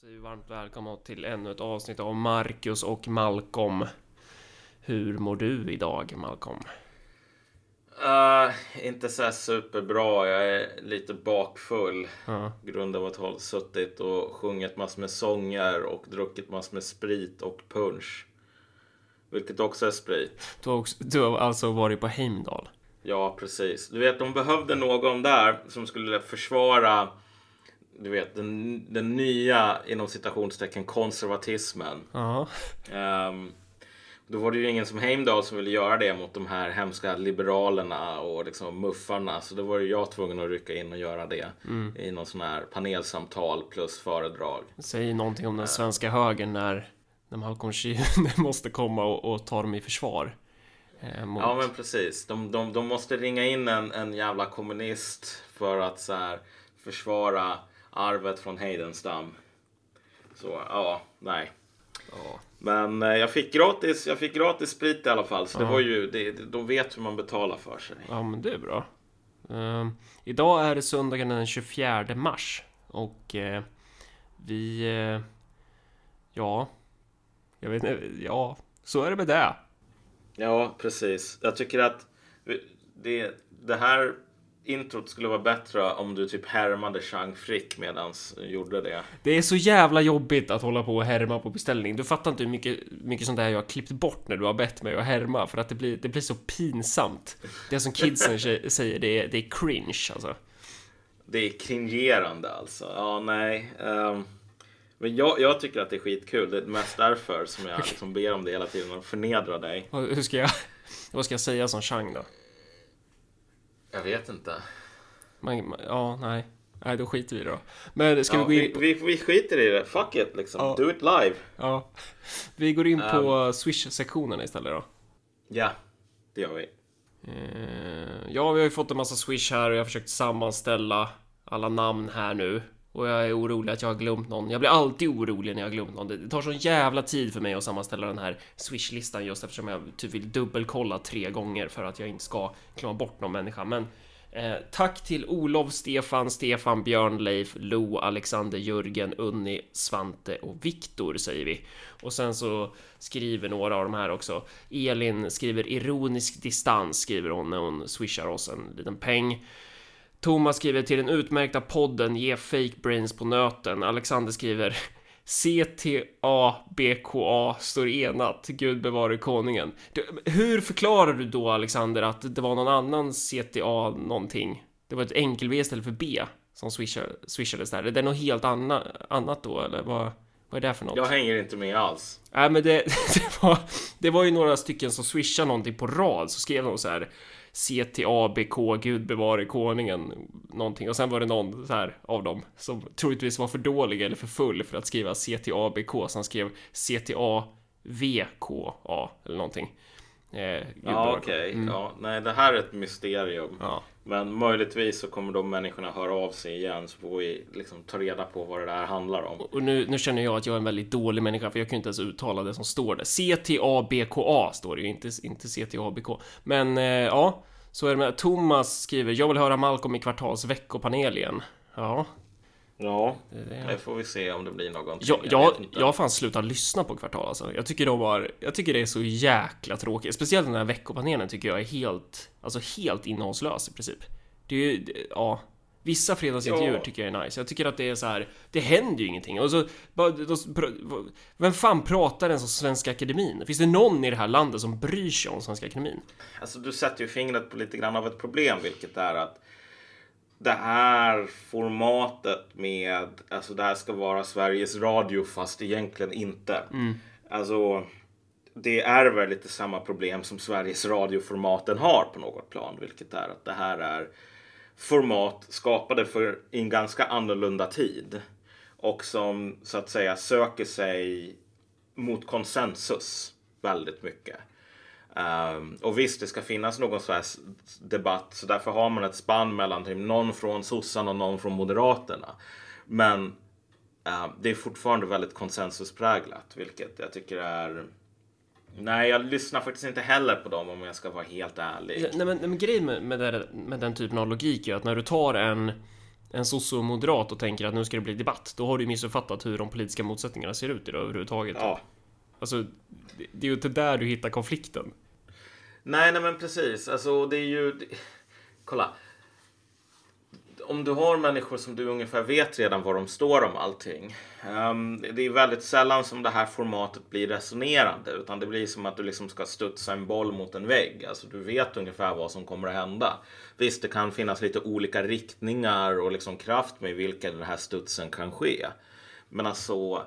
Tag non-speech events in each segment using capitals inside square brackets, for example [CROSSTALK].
säger vi varmt välkomna till ännu ett avsnitt av Marcus och Malcolm. Hur mår du idag, Malcolm? Uh, inte så superbra. Jag är lite bakfull. Ja. Grund av att ha suttit och sjungit massor med sånger och druckit massor med sprit och punch. Vilket också är sprit. Du har, också, du har alltså varit på Heimdal? Ja, precis. Du vet, de behövde någon där som skulle försvara du vet, den, den nya inom citationstecken konservatismen. Ja. Ehm, då var det ju ingen som Heimdal som ville göra det mot de här hemska liberalerna och liksom muffarna. Så då var ju jag tvungen att rycka in och göra det i någon sån här panelsamtal plus föredrag. Säg någonting om den svenska högern när, när Malcolm Schiffer [LAUGHS] måste komma och, och ta dem i försvar. Eh, mot... Ja men precis. De, de, de måste ringa in en, en jävla kommunist för att så här, försvara arvet från Heidenstam. Så ja, nej. Ja. Men eh, jag fick gratis, jag fick gratis sprit i alla fall. Så det Ja. var ju, det, de vet hur man betalar för sig. Ja, men det är bra. Ehm, idag är det söndagen den 24 mars och eh, vi... Eh, ja, jag vet inte. Ja, så är det med det. Ja, precis. Jag tycker att det, det här introt skulle vara bättre om du typ härmade Chang Frick medans du gjorde det. Det är så jävla jobbigt att hålla på och härma på beställning. Du fattar inte hur mycket, mycket sånt där jag har klippt bort när du har bett mig att härma för att det blir, det blir så pinsamt. Det som kidsen [LAUGHS] säger, det är, det är cringe alltså. Det är kringerande alltså. Ja, nej. ehm, men jag, jag tycker att det är skitkul. Det är mest därför som jag [LAUGHS] liksom ber om det hela tiden och förnedrar dig. Hur ska jag, vad ska jag säga som Chang då? Jag vet inte. Man, man- ja, nej. Nej, då skiter vi då. Men ska Ja, vi gå in vi, på... vi, vi skiter i det. Fuck it liksom. Ja. Do it live. Ja. Vi går in på Swish-sektionen istället då. Ja, det gör vi. Eh, ja, vi har ju fått en massa Swish här och jag har försökt sammanställa alla namn här nu. Och jag är orolig att jag har glömt någon. Jag blir alltid orolig när jag har glömt någon. Det- tar sån jävla tid för mig att sammanställa den här Swish-listan just eftersom jag typ vill dubbelkolla tre gånger för att jag inte ska glömma bort någon människa. Men eh, tack till Olof, Stefan, Stefan, Björn, Leif, Lo, Alexander, Jörgen, Unni, Svante och Viktor säger vi. Och sen så skriver några av de här också. Elin skriver ironisk distans skriver hon när hon swishar oss en liten peng. Thomas skriver till den utmärkta podden Ge fake brains på nöten. Alexander skriver CTA-BKA står enat. Gud bevare konungen. Du, hur förklarar du då Alexander att det var någon annan CTA någonting? Det var ett enkel-V istället för B som swishar, swishades där. Är det något helt anna, annat då eller vad, vad är det för något? Jag hänger inte med alls. Nej men det, [LAUGHS] det, var, det var ju några stycken som swishade någonting på rad så skrev de så här CTABK, Gud bevare konungen, någonting. Och sen var det någon så här av dem som troligtvis var för dålig eller för full för att skriva CTABK, så han skrev CTAVKA eller någonting. Eh, Ja, okej. Mm. Ja, nej, det här är ett mysterium. Ja. Men möjligtvis så kommer de människorna höra av sig igen så får vi liksom ta reda på vad det där handlar om. Och nu, nu känner jag att jag är en väldigt dålig människa för jag kan ju inte ens uttala det som står där. CTABKA står det ju, inte, inte CTABK. Men eh, ja, så är det med. Thomas skriver, jag vill höra Malcolm i Kvartals veckopanel igen. Ja, Ja, det får vi se om det blir någonting. Jag, Jag jag, har fan slutat lyssna på Kvartal alltså. Jag tycker de har, jag tycker det är så jäkla tråkigt. Speciellt den här veckopanelen tycker jag är helt, alltså helt innehållslös i princip. Det är ju, ja. Vissa fredagsintervjuer Ja. tycker jag är nice. Jag tycker att det är så här, det händer ju ingenting. Och så, vem fan pratar ens om Svenska Akademin? Finns det någon i det här landet som bryr sig om Svenska Akademin? Alltså du sätter ju fingret på lite grann av ett problem, vilket är att det här formatet med, alltså det här ska vara Sveriges Radio fast egentligen inte. Alltså, det är väl lite samma problem som Sveriges Radio-formaten har på något plan, vilket är att det här är format skapade för en ganska annorlunda tid och som så att säga söker sig mot konsensus väldigt mycket. Ehm, och visst, det ska finnas någon så här debatt, så därför har man ett spann mellan typ någon från sossarna och någon från moderaterna. Men eh, det är fortfarande väldigt konsensuspräglat, vilket jag tycker är... Nej, jag lyssnar faktiskt inte heller på dem om jag ska vara helt ärlig. Nej men, men grejen med, med, det, med den typen av logik är att när du tar en en sociomoderat och tänker att nu ska det bli debatt, då har du missuppfattat hur de politiska motsättningarna ser ut idag överhuvudtaget. Ja. Alltså, det, det är ju inte där du hittar konflikten. Nej, nej men precis. Alltså det är ju... Kolla. Om du har människor som du ungefär vet redan var de står om allting. Um, det är väldigt sällan som det här formatet blir resonerande. Utan det blir som att du liksom ska studsa en boll mot en vägg. Alltså du vet ungefär vad som kommer att hända. Visst, det kan finnas lite olika riktningar och liksom kraft med vilka den här studsen kan ske. Men alltså,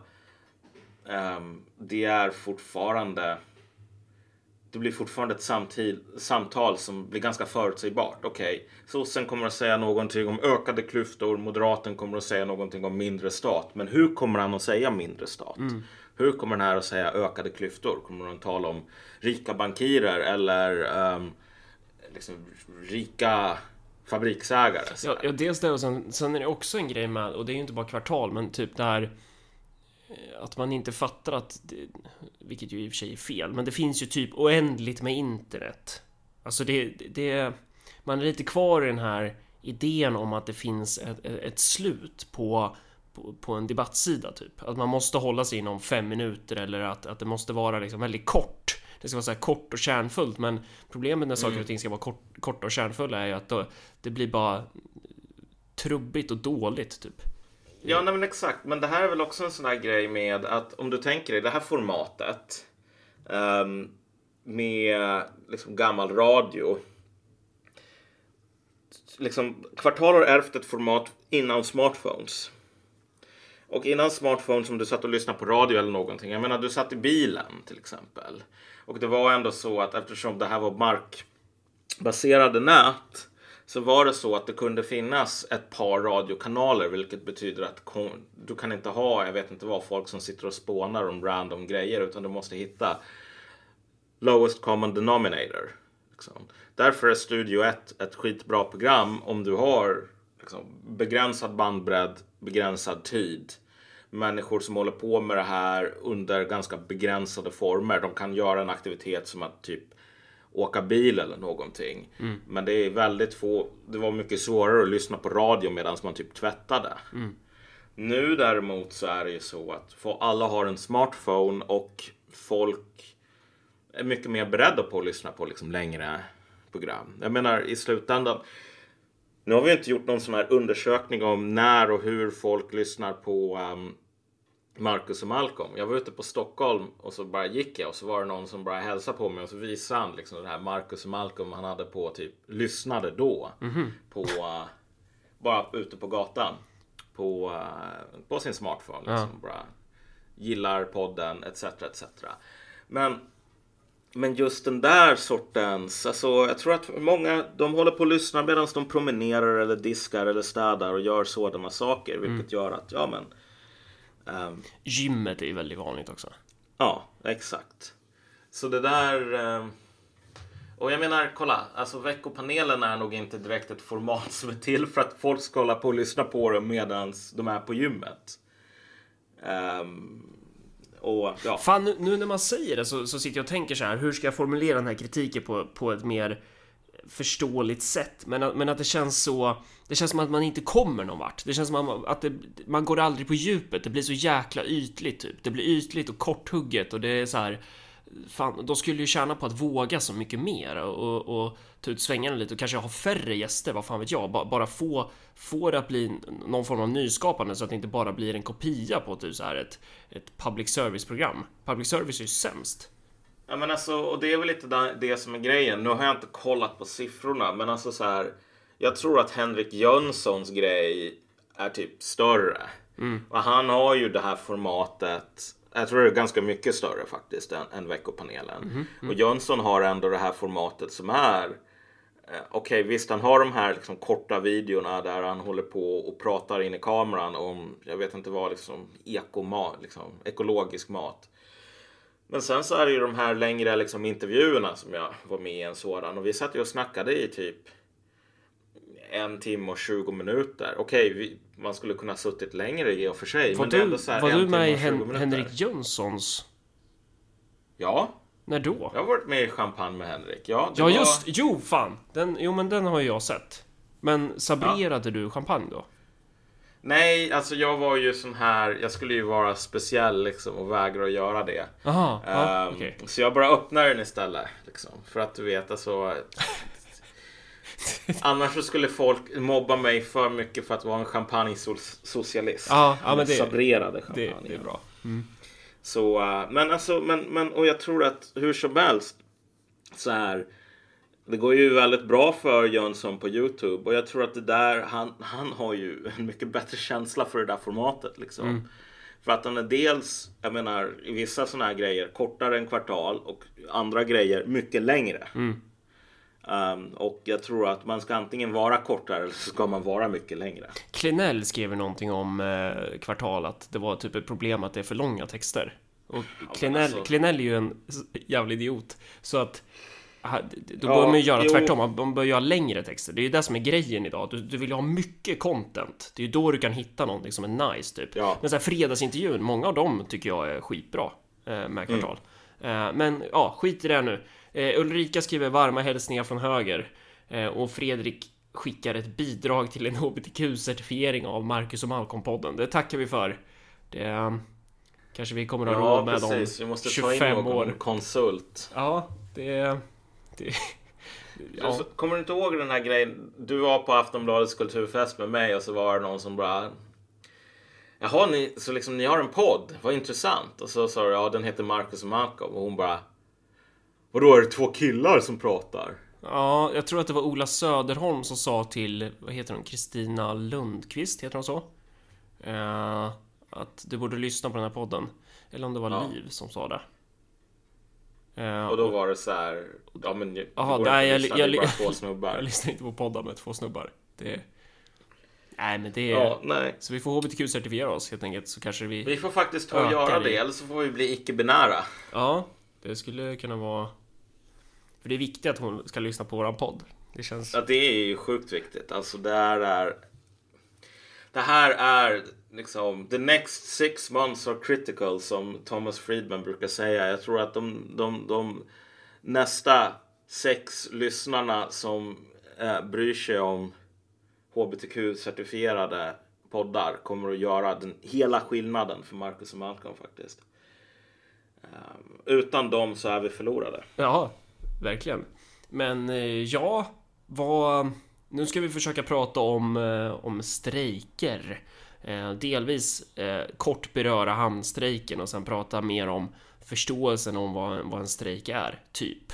um, det är fortfarande det blir fortfarande ett samtid, samtal som blir ganska förutsägbart. Okej, okay, sossen kommer att säga någonting om ökade klyftor, moderaten kommer att säga någonting om mindre stat. Men hur kommer han att säga mindre stat? Mm. Hur kommer den här att säga ökade klyftor? Kommer han att tala om rika bankirer eller um, liksom, rika fabriksägare? Ja, ja, dels det och sen, sen är det också en grej med, och det är ju inte bara kvartal, men typ det här att man inte fattar att, det, vilket ju i och för sig är fel, men det finns ju typ oändligt med internet. Alltså det, det, man är lite kvar i den här idén om att det finns ett, ett slut på, på, på, en debattsida typ. Att man måste hålla sig inom fem minuter eller att, att det måste vara liksom väldigt kort. Det ska vara så här kort och kärnfullt, men problemet när saker och ting ska vara kort, korta och kärnfulla är ju att då, det blir bara trubbigt och dåligt typ. Ja, nej, men exakt. Men det här är väl också en sån här grej med att om du tänker dig det här formatet um, med liksom gammal radio. Liksom, Kvartal har ärvt ett format innan smartphones. Och innan smartphones om du satt och lyssnade på radio eller någonting. Jag menar, du satt i bilen till exempel. Och det var ändå så att eftersom det här var markbaserade nät så var det så att det kunde finnas ett par radiokanaler vilket betyder att du kan inte ha, jag vet inte vad, folk som sitter och spånar om random grejer utan du måste hitta lowest common denominator. Liksom. Därför är Studio 1 ett skitbra program om du har liksom, begränsad bandbredd, begränsad tid. Människor som håller på med det här under ganska begränsade former. De kan göra en aktivitet som att typ åka bil eller någonting. Mm. Men det är väldigt få. Det var mycket svårare att lyssna på radio medan man typ tvättade. Mm. Nu däremot så är det ju så att alla har en smartphone och folk är mycket mer beredda på att lyssna på liksom längre program. Jag menar i slutändan. Nu har vi inte gjort någon sån här undersökning om när och hur folk lyssnar på um, Marcus och Malcolm. Jag var ute på Stockholm och så bara gick jag och så var det någon som bara hälsade på mig och så visade han liksom det här Marcus och Malcolm han hade på typ lyssnade då mm -hmm. på uh, bara ute på gatan på, uh, på sin smartphone. Liksom, ja. bara gillar podden etc. etc. Men men just den där sortens, alltså jag tror att många de håller på att lyssna medan de promenerar eller diskar eller städar och gör sådana saker. Vilket mm. gör att, ja men Um, Gymmet är ju väldigt vanligt också. Ja, exakt. Så det där... Um, och jag menar, kolla, alltså veckopanelen är nog inte direkt ett format som är till för att folk ska hålla på och lyssna på det medan de är på gymmet. Um, och, ja. Fan, nu, nu, när man säger det så, så sitter jag och tänker så här, hur ska jag formulera den här kritiken på, på ett mer förståeligt sätt, men, men att det känns så... Det känns som att man inte kommer någon vart. Det känns som att det, man går aldrig på djupet. Det blir så jäkla ytligt typ. Det blir ytligt och korthugget och det är så här... Fan, de skulle ju tjäna på att våga så mycket mer och, och ta ut svängarna lite och kanske ha färre gäster, vad fan vet jag? Bara, bara få, få det att bli någon form av nyskapande så att det inte bara blir en kopia på typ så här ett, ett public service program. Public service är ju sämst. Ja men alltså, och det är väl lite det som är grejen. Nu har jag inte kollat på siffrorna, men alltså så här. Jag tror att Henrik Jönssons grej är typ större. Mm. Och han har ju det här formatet. Jag tror det är ganska mycket större faktiskt än, än veckopanelen. Mm. Mm. Och Jönsson har ändå det här formatet som är eh, Okej, okay, visst han har de här liksom, korta videorna där han håller på och pratar in i kameran om, jag vet inte vad, liksom, ekomat, liksom, ekologisk mat. Men sen så är det ju de här längre liksom, intervjuerna som jag var med i en sådan och vi satt ju och snackade i typ en timme och 20 minuter. Okej, vi, man skulle kunna suttit längre i och för sig. Var men du, så här, var du med i Hen Henrik Jönssons? Ja. När då? Jag har varit med i Champagne med Henrik. Ja, ja var... just Jo, fan! Den, jo, men den har jag sett. Men sabrerade ja. du champagne då? Nej, alltså jag var ju sån här, jag skulle ju vara speciell liksom och vägra att göra det. Jaha, ja, Ehm, okej. Så jag bara öppnar den istället. Liksom, för att du vet, alltså. [LAUGHS] Annars så skulle folk mobba mig för mycket för att vara en champagne-socialist. Ja, ja, men det- Sabrerade Det, champagne. det är bra. Så, eh, men alltså, men, men, och jag tror att hur som helst så här. Det går ju väldigt bra för Jönsson på Youtube och jag tror att det där, han, han har ju [LAUGHS] en mycket bättre känsla för det där formatet liksom. För att han är dels, jag menar, i vissa sådana här grejer kortare än kvartal och andra grejer mycket längre. Um, och jag tror att man ska antingen vara kortare eller så ska man vara mycket längre. Klenell skrev någonting om eh, kvartal att det var typ ett problem att det är för långa texter. Och Klenell, alltså- Klenell är ju en jävla idiot. Så att då Ja, bör man ju göra jo. tvärtom. Man- bör göra längre texter. Det är ju det som är grejen idag. Du, du vill ju ha mycket content. Det är ju då du kan hitta någonting som är nice typ. Ja. Men så här fredagsintervjun, många av dem tycker jag är skitbra eh, med kvartal. Eh, men ja, skit i det nu. Eh, Ulrika skriver varma hälsningar från höger. Eh, och Fredrik skickar ett bidrag till en [LAUGHS] HBTQ-certifiering av Marcus och Malcolm-podden. Det tackar vi för. Det eh, kanske vi kommer att ha Ja, råd med precis. Vi om måste ta in 25 någon år. konsult. Ja, det... det [LAUGHS] ja. Så, kommer du inte ihåg den här grejen? Du var på Aftonbladets kulturfest med mig och så var det någon som bara Jaha, ni, så liksom ni har en podd, vad intressant. Och så sa du, ja den heter Marcus och Malcolm. Och hon bara Vadå, är det två killar som pratar? ja, jag tror att det var Ola Söderholm som sa till, vad heter hon, Kristina Lundqvist, heter hon så? Eh, att du borde lyssna på den här podden. Eller om det var Ja. Liv som sa det. Eh, Och då var det så här, ja men det Jaha, går nej, inte jag- jag- jag- två [LAUGHS] Jag snubbar. lyssnar inte på poddar med två snubbar. Det... Nej, men det är... Ja, nej. Så vi får HBTQ-certifiera oss helt enkelt, så kanske vi... Vi får faktiskt ta och göra i- det, eller så får vi bli icke-binära. Ja, det skulle kunna vara... För det är viktigt att hon ska lyssna på våran podd. Det känns... Ja, det är ju sjukt viktigt. Alltså det här är... Det här är liksom the next six months are critical som Thomas Friedman brukar säga. Jag tror att de, de, de nästa sex lyssnarna som eh, bryr sig om hbtq-certifierade poddar kommer att göra den hela skillnaden för Marcus och Malcolm faktiskt. Um, utan dem så är vi förlorade. Ja, verkligen. Men eh, ja, vad... Nu ska vi försöka prata om, eh, om strejker. Eh, delvis eh, kort beröra hamnstrejken och sen prata mer om förståelsen om vad, vad en strejk är, typ.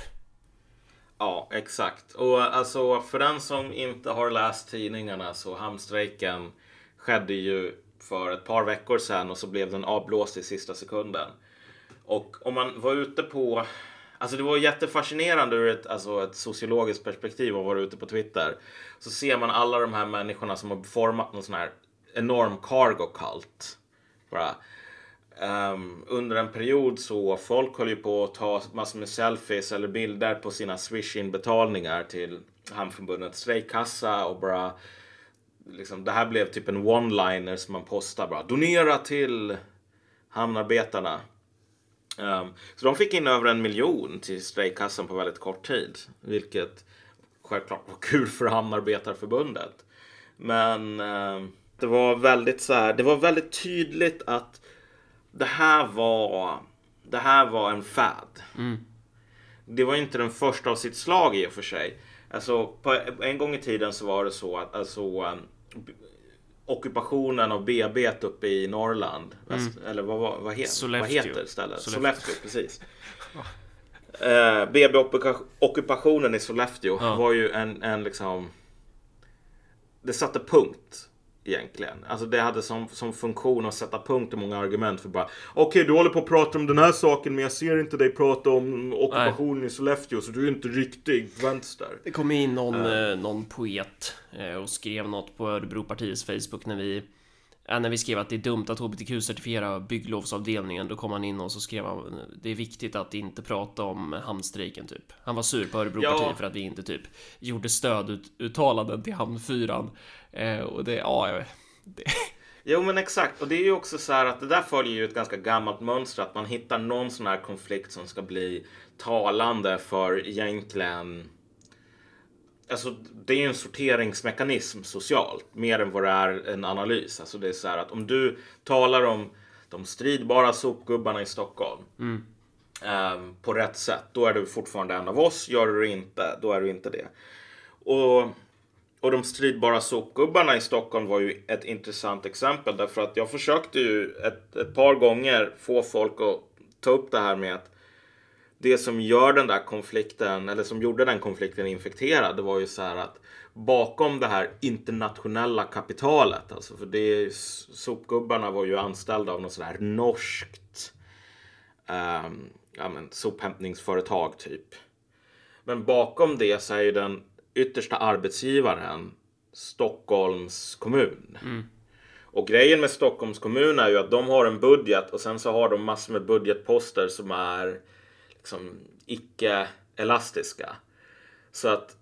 Ja, exakt. Och alltså för den som inte har läst tidningarna så hamnstrejken skedde ju för ett par veckor sedan och så blev den avblåst i sista sekunden. Och om man var ute på Alltså det var jättefascinerande ur ett, alltså ett sociologiskt perspektiv att vara ute på Twitter. Så ser man alla de här människorna som har format någon sån här enorm cargo cult. Bara. Um, under en period så folk höll ju på att ta massor med selfies eller bilder på sina Swish-inbetalningar till Hamnförbundets strejkkassa och bara liksom, det här blev typ en one-liner som man postar bara donera till hamnarbetarna. Ehm, så de fick in över en miljon till strejkkassan på väldigt kort tid, vilket självklart var kul för Hamnarbetarförbundet. Men ehm, det var väldigt så här, det var väldigt tydligt att det här var, det här var en fad. Det var inte den första av sitt slag i och för sig. Alltså, på, en gång i tiden så var det så att alltså, um, b- ockupationen av BB uppe i Norrland, väst, eller vad, vad, vad, heter, vad heter stället? Sollefteå. Sollefteå, precis. [LAUGHS] Eh, BB-ockupationen i Sollefteå Ja. var ju en, en liksom... Det satte punkt egentligen. Alltså det hade som, som funktion att sätta punkt i många argument för bara Okej, du håller på att prata om den här saken men jag ser inte dig prata om ockupationen i Sollefteå så du är inte riktig vänster. Det kom in någon, eh, någon poet eh, och skrev något på Örebropartiets Facebook när vi ja, när vi skrev att det är dumt att hbtq-certifiera bygglovsavdelningen, då kom han in och så skrev han det är viktigt att inte prata om hamnstrejken typ. Han var sur på Örebropartiet Ja. för att vi inte typ gjorde stöduttalanden till hamnfyran. Eh, och det, ja, det, [LAUGHS] Jo men exakt och det är ju också så här att det där följer ju ett ganska gammalt mönster att man hittar någon sån här konflikt som ska bli talande för egentligen Alltså, det är ju en sorteringsmekanism socialt, mer än vad det är en analys. Alltså det är så här att om du talar om de stridbara sopgubbarna i Stockholm Mm. ehm, på rätt sätt, då är du fortfarande en av oss. Gör du det inte, då är du inte det. Och, och de stridbara sopgubbarna i Stockholm var ju ett intressant exempel därför att jag försökte ju ett, ett par gånger få folk att ta upp det här med att det som gör den där konflikten, eller som gjorde den konflikten infekterad, det var ju så här att bakom det här internationella kapitalet, alltså för det sopgubbarna var ju anställda av något sådär norskt um, ja, men, sophämtningsföretag typ. Men bakom det så är ju den yttersta arbetsgivaren Stockholms kommun. Och grejen med Stockholms kommun är ju att de har en budget och sen så har de massor med budgetposter som är liksom icke-elastiska. Så att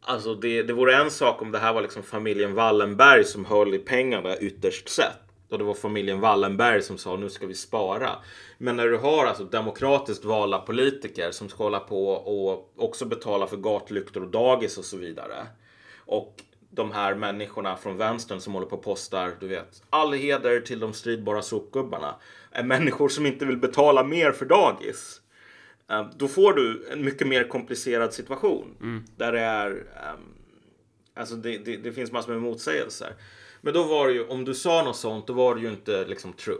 alltså det, det vore en sak om det här var liksom familjen Wallenberg som höll i pengarna ytterst sett. Och det var familjen Wallenberg som sa nu ska vi spara. Men när du har alltså demokratiskt valda politiker som ska hålla på och också betala för gatlyktor och dagis och så vidare. Och de här människorna från vänstern som håller på och postar, du vet, all heder till de stridbara sopgubbarna. Är människor som inte vill betala mer för dagis. Eh, Då får du en mycket mer komplicerad situation. Där det är, ehm, alltså det, det, det finns massor med motsägelser. Men då var det ju, om du sa något sånt, då var det ju inte liksom true.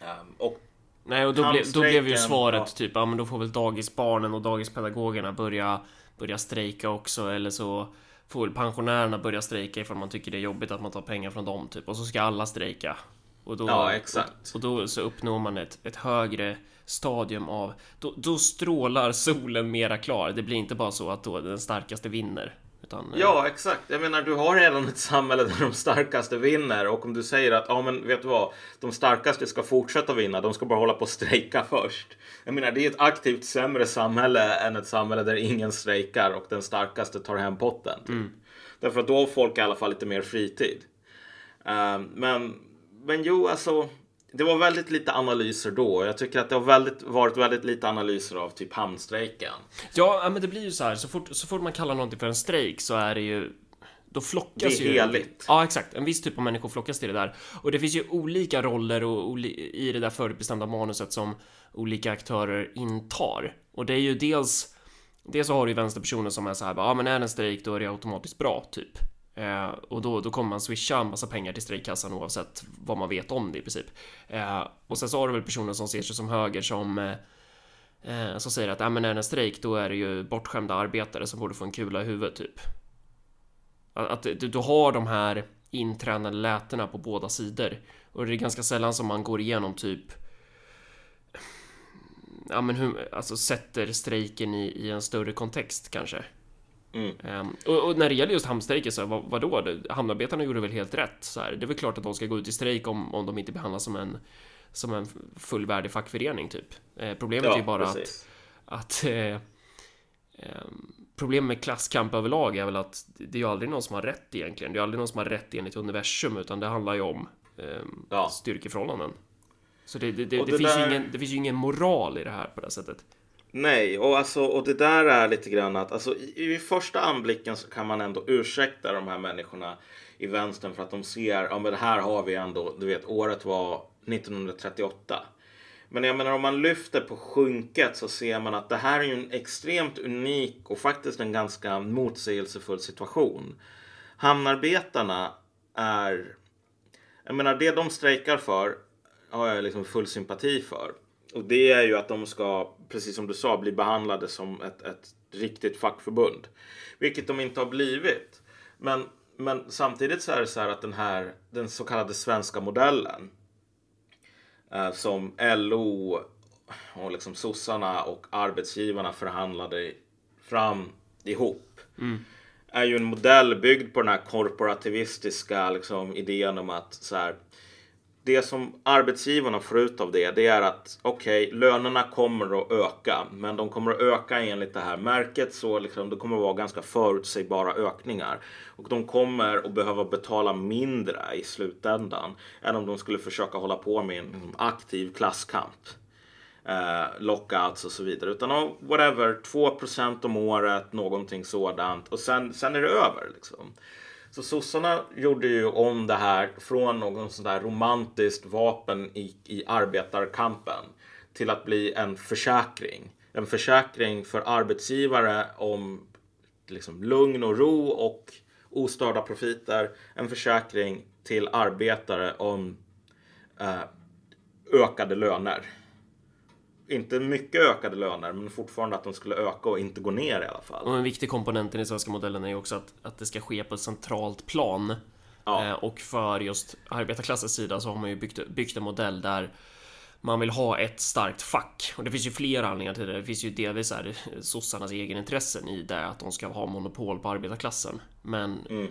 Ehm, och Nej, och då, ble, då blev ju svaret ja. typ, ja men då får väl dagisbarnen och dagispedagogerna börja, börja strejka också, eller så får väl pensionärerna börja strejka ifall man tycker det är jobbigt att man tar pengar från dem, typ. Och så ska alla strejka. Och då, Ja, exakt. Och, och då så uppnår man ett, ett högre stadium av... Då, då strålar solen mera klar. Det blir inte bara så att då den starkaste vinner. Utan, eh, Ja, exakt. Jag menar, du har redan ett samhälle där de starkaste vinner och om du säger att, ja men vet du vad, de starkaste ska fortsätta vinna, de ska bara hålla på och strejka först. Jag menar, det är ett aktivt sämre samhälle än ett samhälle där ingen strejkar och den starkaste tar hem potten. Typ. Därför att då har folk i alla fall lite mer fritid. Eh, men, men jo, alltså, det var väldigt lite analyser då. Jag tycker att det har väldigt, varit väldigt lite analyser av typ hamnstrejken. Ja, men det blir ju så här. Så fort, så fort man kallar någonting för en strejk så är det ju... Då flockas Det är ju... heligt. Ja, exakt. En viss typ av människor flockas till det där. Och det finns ju olika roller och oli, i det där förutbestämda manuset som olika aktörer intar. Och det är ju dels... Dels så har du ju vänsterpersoner som är så här, ja men är det en strejk då är det automatiskt bra, typ. Eh, och då, då kommer man swisha en massa pengar till strejkkassan oavsett vad man vet om det i princip. Eh, och sen så har du väl personer som ser sig som höger som eh, eh som säger att äh, men är det en strejk då är det ju bortskämda arbetare som borde få en kula i huvudet typ. Att, att du, du har de här intränade lätena på båda sidor och det är ganska sällan som man går igenom typ Ja men hur, alltså sätter strejken i, i en större kontext kanske. Mm. Ehm, och, och när det gäller just hamnstrejken så, vad, vadå? Hamnarbetarna gjorde väl helt rätt? Så här, det är väl klart att de ska gå ut i strejk om, om de inte behandlas som en som en fullvärdig fackförening typ. Eh, problemet är ju bara att, precis. att eh, ehm, Problemet med klasskamp överlag är väl att det är ju aldrig någon som har rätt egentligen. Det är aldrig någon som har rätt enligt universum utan det handlar ju om ehm, Ja. styrkeförhållanden. Så det, det, det, det, finns ju där- ingen, det finns ju ingen moral i det här på det sättet. Nej, och, alltså, och det där är lite grann att alltså, i, i första anblicken så kan man ändå ursäkta de här människorna i vänstern för att de ser, ja men här har vi ändå, du vet året var 1938. Men jag menar om man lyfter på sjunket så ser man att det här är ju en extremt unik och faktiskt en ganska motsägelsefull situation. Hamnarbetarna är, jag menar det de strejkar för har jag liksom full sympati för. Och det är ju att de ska, precis som du sa, bli behandlade som ett, ett riktigt fackförbund. Vilket de inte har blivit. Men, men samtidigt så är det så här att den här, den så kallade svenska modellen. Eh, som LO och liksom sossarna och arbetsgivarna förhandlade fram ihop. Är ju en modell byggd på den här korporativistiska liksom, idén om att så här, det som arbetsgivarna får ut av det, det är att okej, lönerna kommer att öka, men de kommer att öka enligt det här märket så liksom, det kommer att vara ganska förutsägbara ökningar. Och de kommer att behöva betala mindre i slutändan än om de skulle försöka hålla på med en aktiv klasskamp. eh, lockouts och så vidare. Utan oh, whatever, 2 om året, någonting sådant. Och sen, sen är det över. Liksom. Så sossarna gjorde ju om det här från någon sån där romantiskt vapen i, i arbetarkampen till att bli en försäkring. En försäkring för arbetsgivare om liksom lugn och ro och ostörda profiter. En försäkring till arbetare om eh, ökade löner. Inte mycket ökade löner, men fortfarande att de skulle öka och inte gå ner i alla fall. Och en viktig komponent i den svenska modellen är ju också att, att det ska ske på ett centralt plan. Ja. Eh, och för just arbetarklassens sida så har man ju byggt, byggt en modell där man vill ha ett starkt fack. Och det finns ju flera anledningar till det. Det finns ju delvis här sossarnas egenintressen i det, att de ska ha monopol på arbetarklassen. Men mm.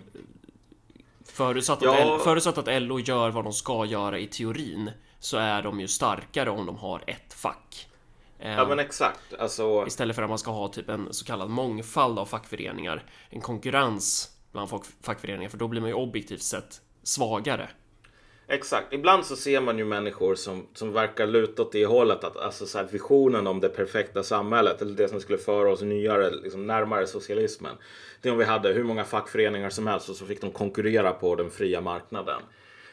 förutsatt, att ja. förutsatt att LO gör vad de ska göra i teorin så är de ju starkare om de har ett fack. Ja men exakt. Alltså... Istället för att man ska ha typ en så kallad mångfald av fackföreningar. En konkurrens bland fackföreningar, för då blir man ju objektivt sett svagare. Exakt. Ibland så ser man ju människor som, som verkar luta åt det hållet. Att, alltså så här, visionen om det perfekta samhället, eller det som skulle föra oss nyare, liksom närmare socialismen. Det om vi hade hur många fackföreningar som helst och så fick de konkurrera på den fria marknaden.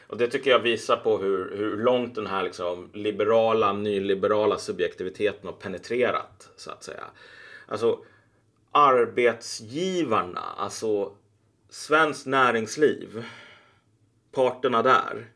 Och det tycker jag visar på hur, hur långt den här liksom liberala, nyliberala subjektiviteten har penetrerat, så att säga. Alltså arbetsgivarna, alltså svenskt näringsliv, parterna där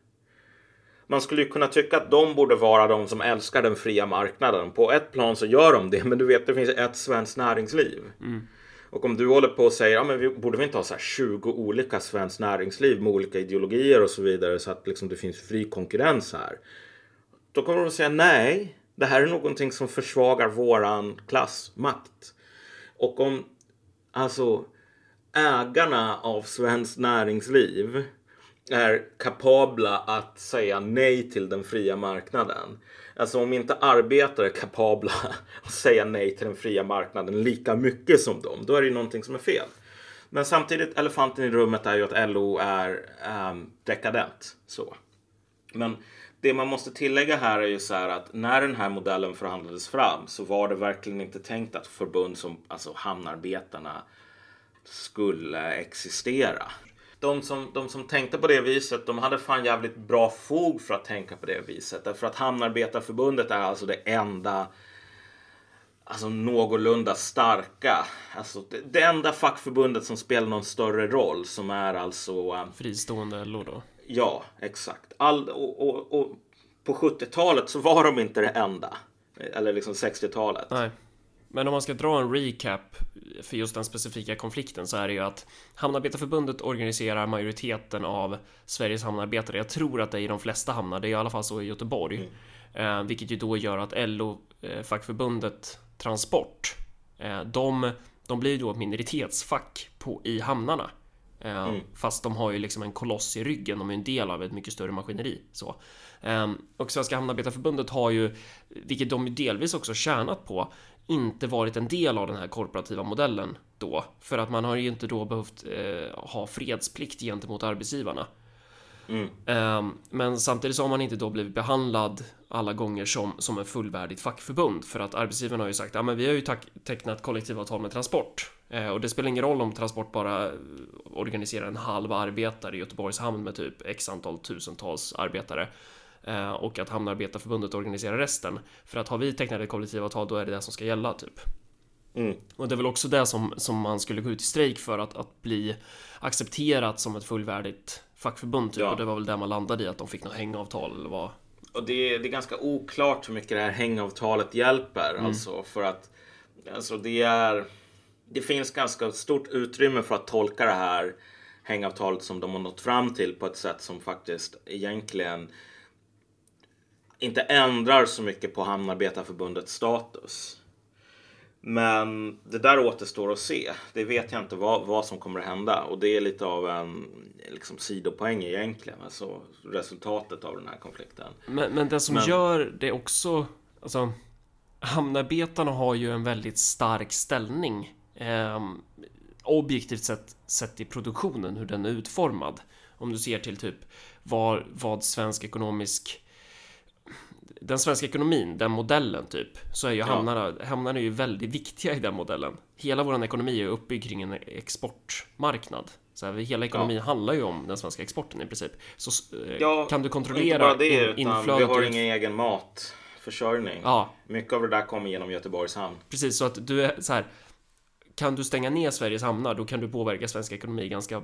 man skulle ju kunna tycka att de borde vara de som älskar den fria marknaden. På ett plan så gör de det, men du vet det finns ett svenskt näringsliv. Mm. Och om du håller på och säger, ja men vi borde vi inte ha så 20 olika svenskt näringsliv med olika ideologier och så vidare så att liksom det finns fri konkurrens här. Då kommer de att säga nej, det här är någonting som försvagar våran klassmakt. Och om alltså ägarna av svenskt näringsliv är kapabla att säga nej till den fria marknaden. Alltså om inte arbetare är kapabla [LAUGHS] att säga nej till den fria marknaden lika mycket som dem, då är det ju någonting som är fel. Men samtidigt, elefanten i rummet är ju att LO är um, dekadent. Så. Men det man måste tillägga här är ju så här att när den här modellen förhandlades fram så var det verkligen inte tänkt att förbund som alltså hamnarbetarna skulle existera de som, de som tänkte på det viset, de hade fan jävligt bra fog för att tänka på det viset. Därför att Hamnarbetarförbundet är alltså det enda alltså någorlunda starka. Alltså det, det enda fackförbundet som spelar någon större roll som är alltså... Um, Fristående LO då? Ja, exakt. All, och, och, och på 70-talet så var de inte det enda. Eller liksom 60-talet. Nej. Men om man ska dra en recap för just den specifika konflikten så är det ju att Hamnarbetarförbundet organiserar majoriteten av Sveriges hamnarbetare. Jag tror att det är i de flesta hamnar, det är i alla fall så i Göteborg. Mm. Eh, vilket ju då gör att LO, eh, fackförbundet Transport, eh, de, de blir då ett minoritetsfack på, i hamnarna. Eh, mm. Fast de har ju liksom en koloss i ryggen, de är en del av ett mycket större maskineri. Så. Eh, och Svenska Hamnarbetarförbundet har ju, vilket de delvis också tjänat på, inte varit en del av den här korporativa modellen då. För att man har ju inte då behövt eh, ha fredsplikt gentemot arbetsgivarna. Mm. Eh, men samtidigt så har man inte då blivit behandlad alla gånger som, som en fullvärdigt fackförbund. För att arbetsgivarna har ju sagt, ja men vi har ju tecknat kollektivavtal med Transport. Eh, och det spelar ingen roll om Transport bara organiserar en halv arbetare i Göteborgs hamn med typ x antal tusentals arbetare. Eh, och att Hamnarbetarförbundet organiserar resten. För att har vi tecknat ett kollektivavtal då är det det som ska gälla typ. Mm. Och det är väl också det som, som man skulle gå ut i strejk för att, att bli accepterat som ett fullvärdigt fackförbund typ. Ja. Och det var väl där man landade i att de fick något hängavtal eller vad. Och det är, det är ganska oklart hur mycket det här hängavtalet hjälper. Mm. Alltså för att alltså det är det finns ganska stort utrymme för att tolka det här hängavtalet som de har nått fram till på ett sätt som faktiskt egentligen inte ändrar så mycket på Hamnarbetarförbundets status. Men det där återstår att se. Det vet jag inte vad, vad som kommer att hända och det är lite av en liksom, sidopoäng egentligen. Alltså resultatet av den här konflikten. Men, men det som men... gör det också, alltså Hamnarbetarna har ju en väldigt stark ställning eh, objektivt sett, sett i produktionen, hur den är utformad. Om du ser till typ vad, vad svensk ekonomisk den svenska ekonomin, den modellen typ, så är ju hamnarna, hamnarna är ju väldigt viktiga i den modellen. Hela vår ekonomi är uppbyggd kring en exportmarknad. Så här, hela ekonomin ja. handlar ju om den svenska exporten i princip. Så eh, ja, kan du kontrollera inte bara det, in, utan Vi har ingen egen matförsörjning. Ja. Mycket av det där kommer genom Göteborgs hamn. Precis, så att du är så här. Kan du stänga ner Sveriges hamnar, då kan du påverka svensk ekonomi ganska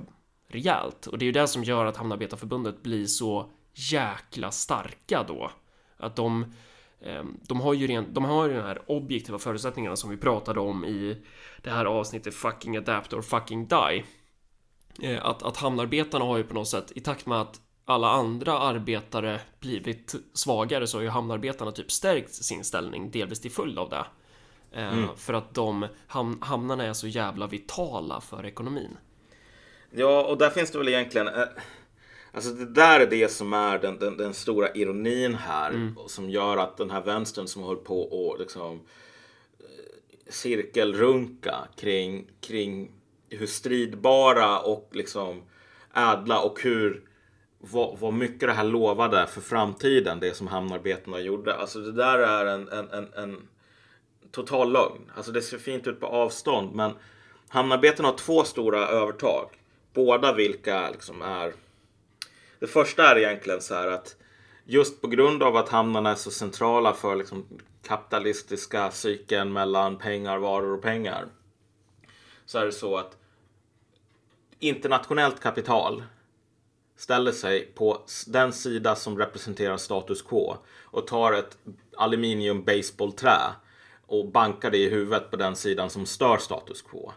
rejält. Och det är ju det som gör att Hamnarbetarförbundet blir så jäkla starka då. Att de, ehm, de har ju ren, de har ju de här objektiva förutsättningarna som vi pratade om i det här avsnittet Fucking Adapt or Fucking Die. Eh, att, att hamnarbetarna har ju på något sätt, i takt med att alla andra arbetare blivit svagare så har ju hamnarbetarna typ stärkt sin ställning delvis till följd av det. Eh, mm. För att de ham, hamnarna är så jävla vitala för ekonomin. Ja, och där finns det väl egentligen eh, Alltså det där är det som är den, den, den stora ironin här mm. som gör att den här vänstern som håller på och liksom eh, cirkelrunka kring, kring hur stridbara och liksom ädla och hur vad, vad mycket det här lovade för framtiden, det som hamnarbetarna gjorde. Alltså det där är en, en, en, en total lögn. Alltså det ser fint ut på avstånd men hamnarbetarna har två stora övertag. Båda vilka liksom är det första är egentligen så här att just på grund av att hamnarna är så centrala för liksom kapitalistiska cykeln mellan pengar, varor och pengar. Så är det så att internationellt kapital ställer sig på den sida som representerar status quo och tar ett aluminium baseballträ och bankar det i huvudet på den sidan som stör status quo.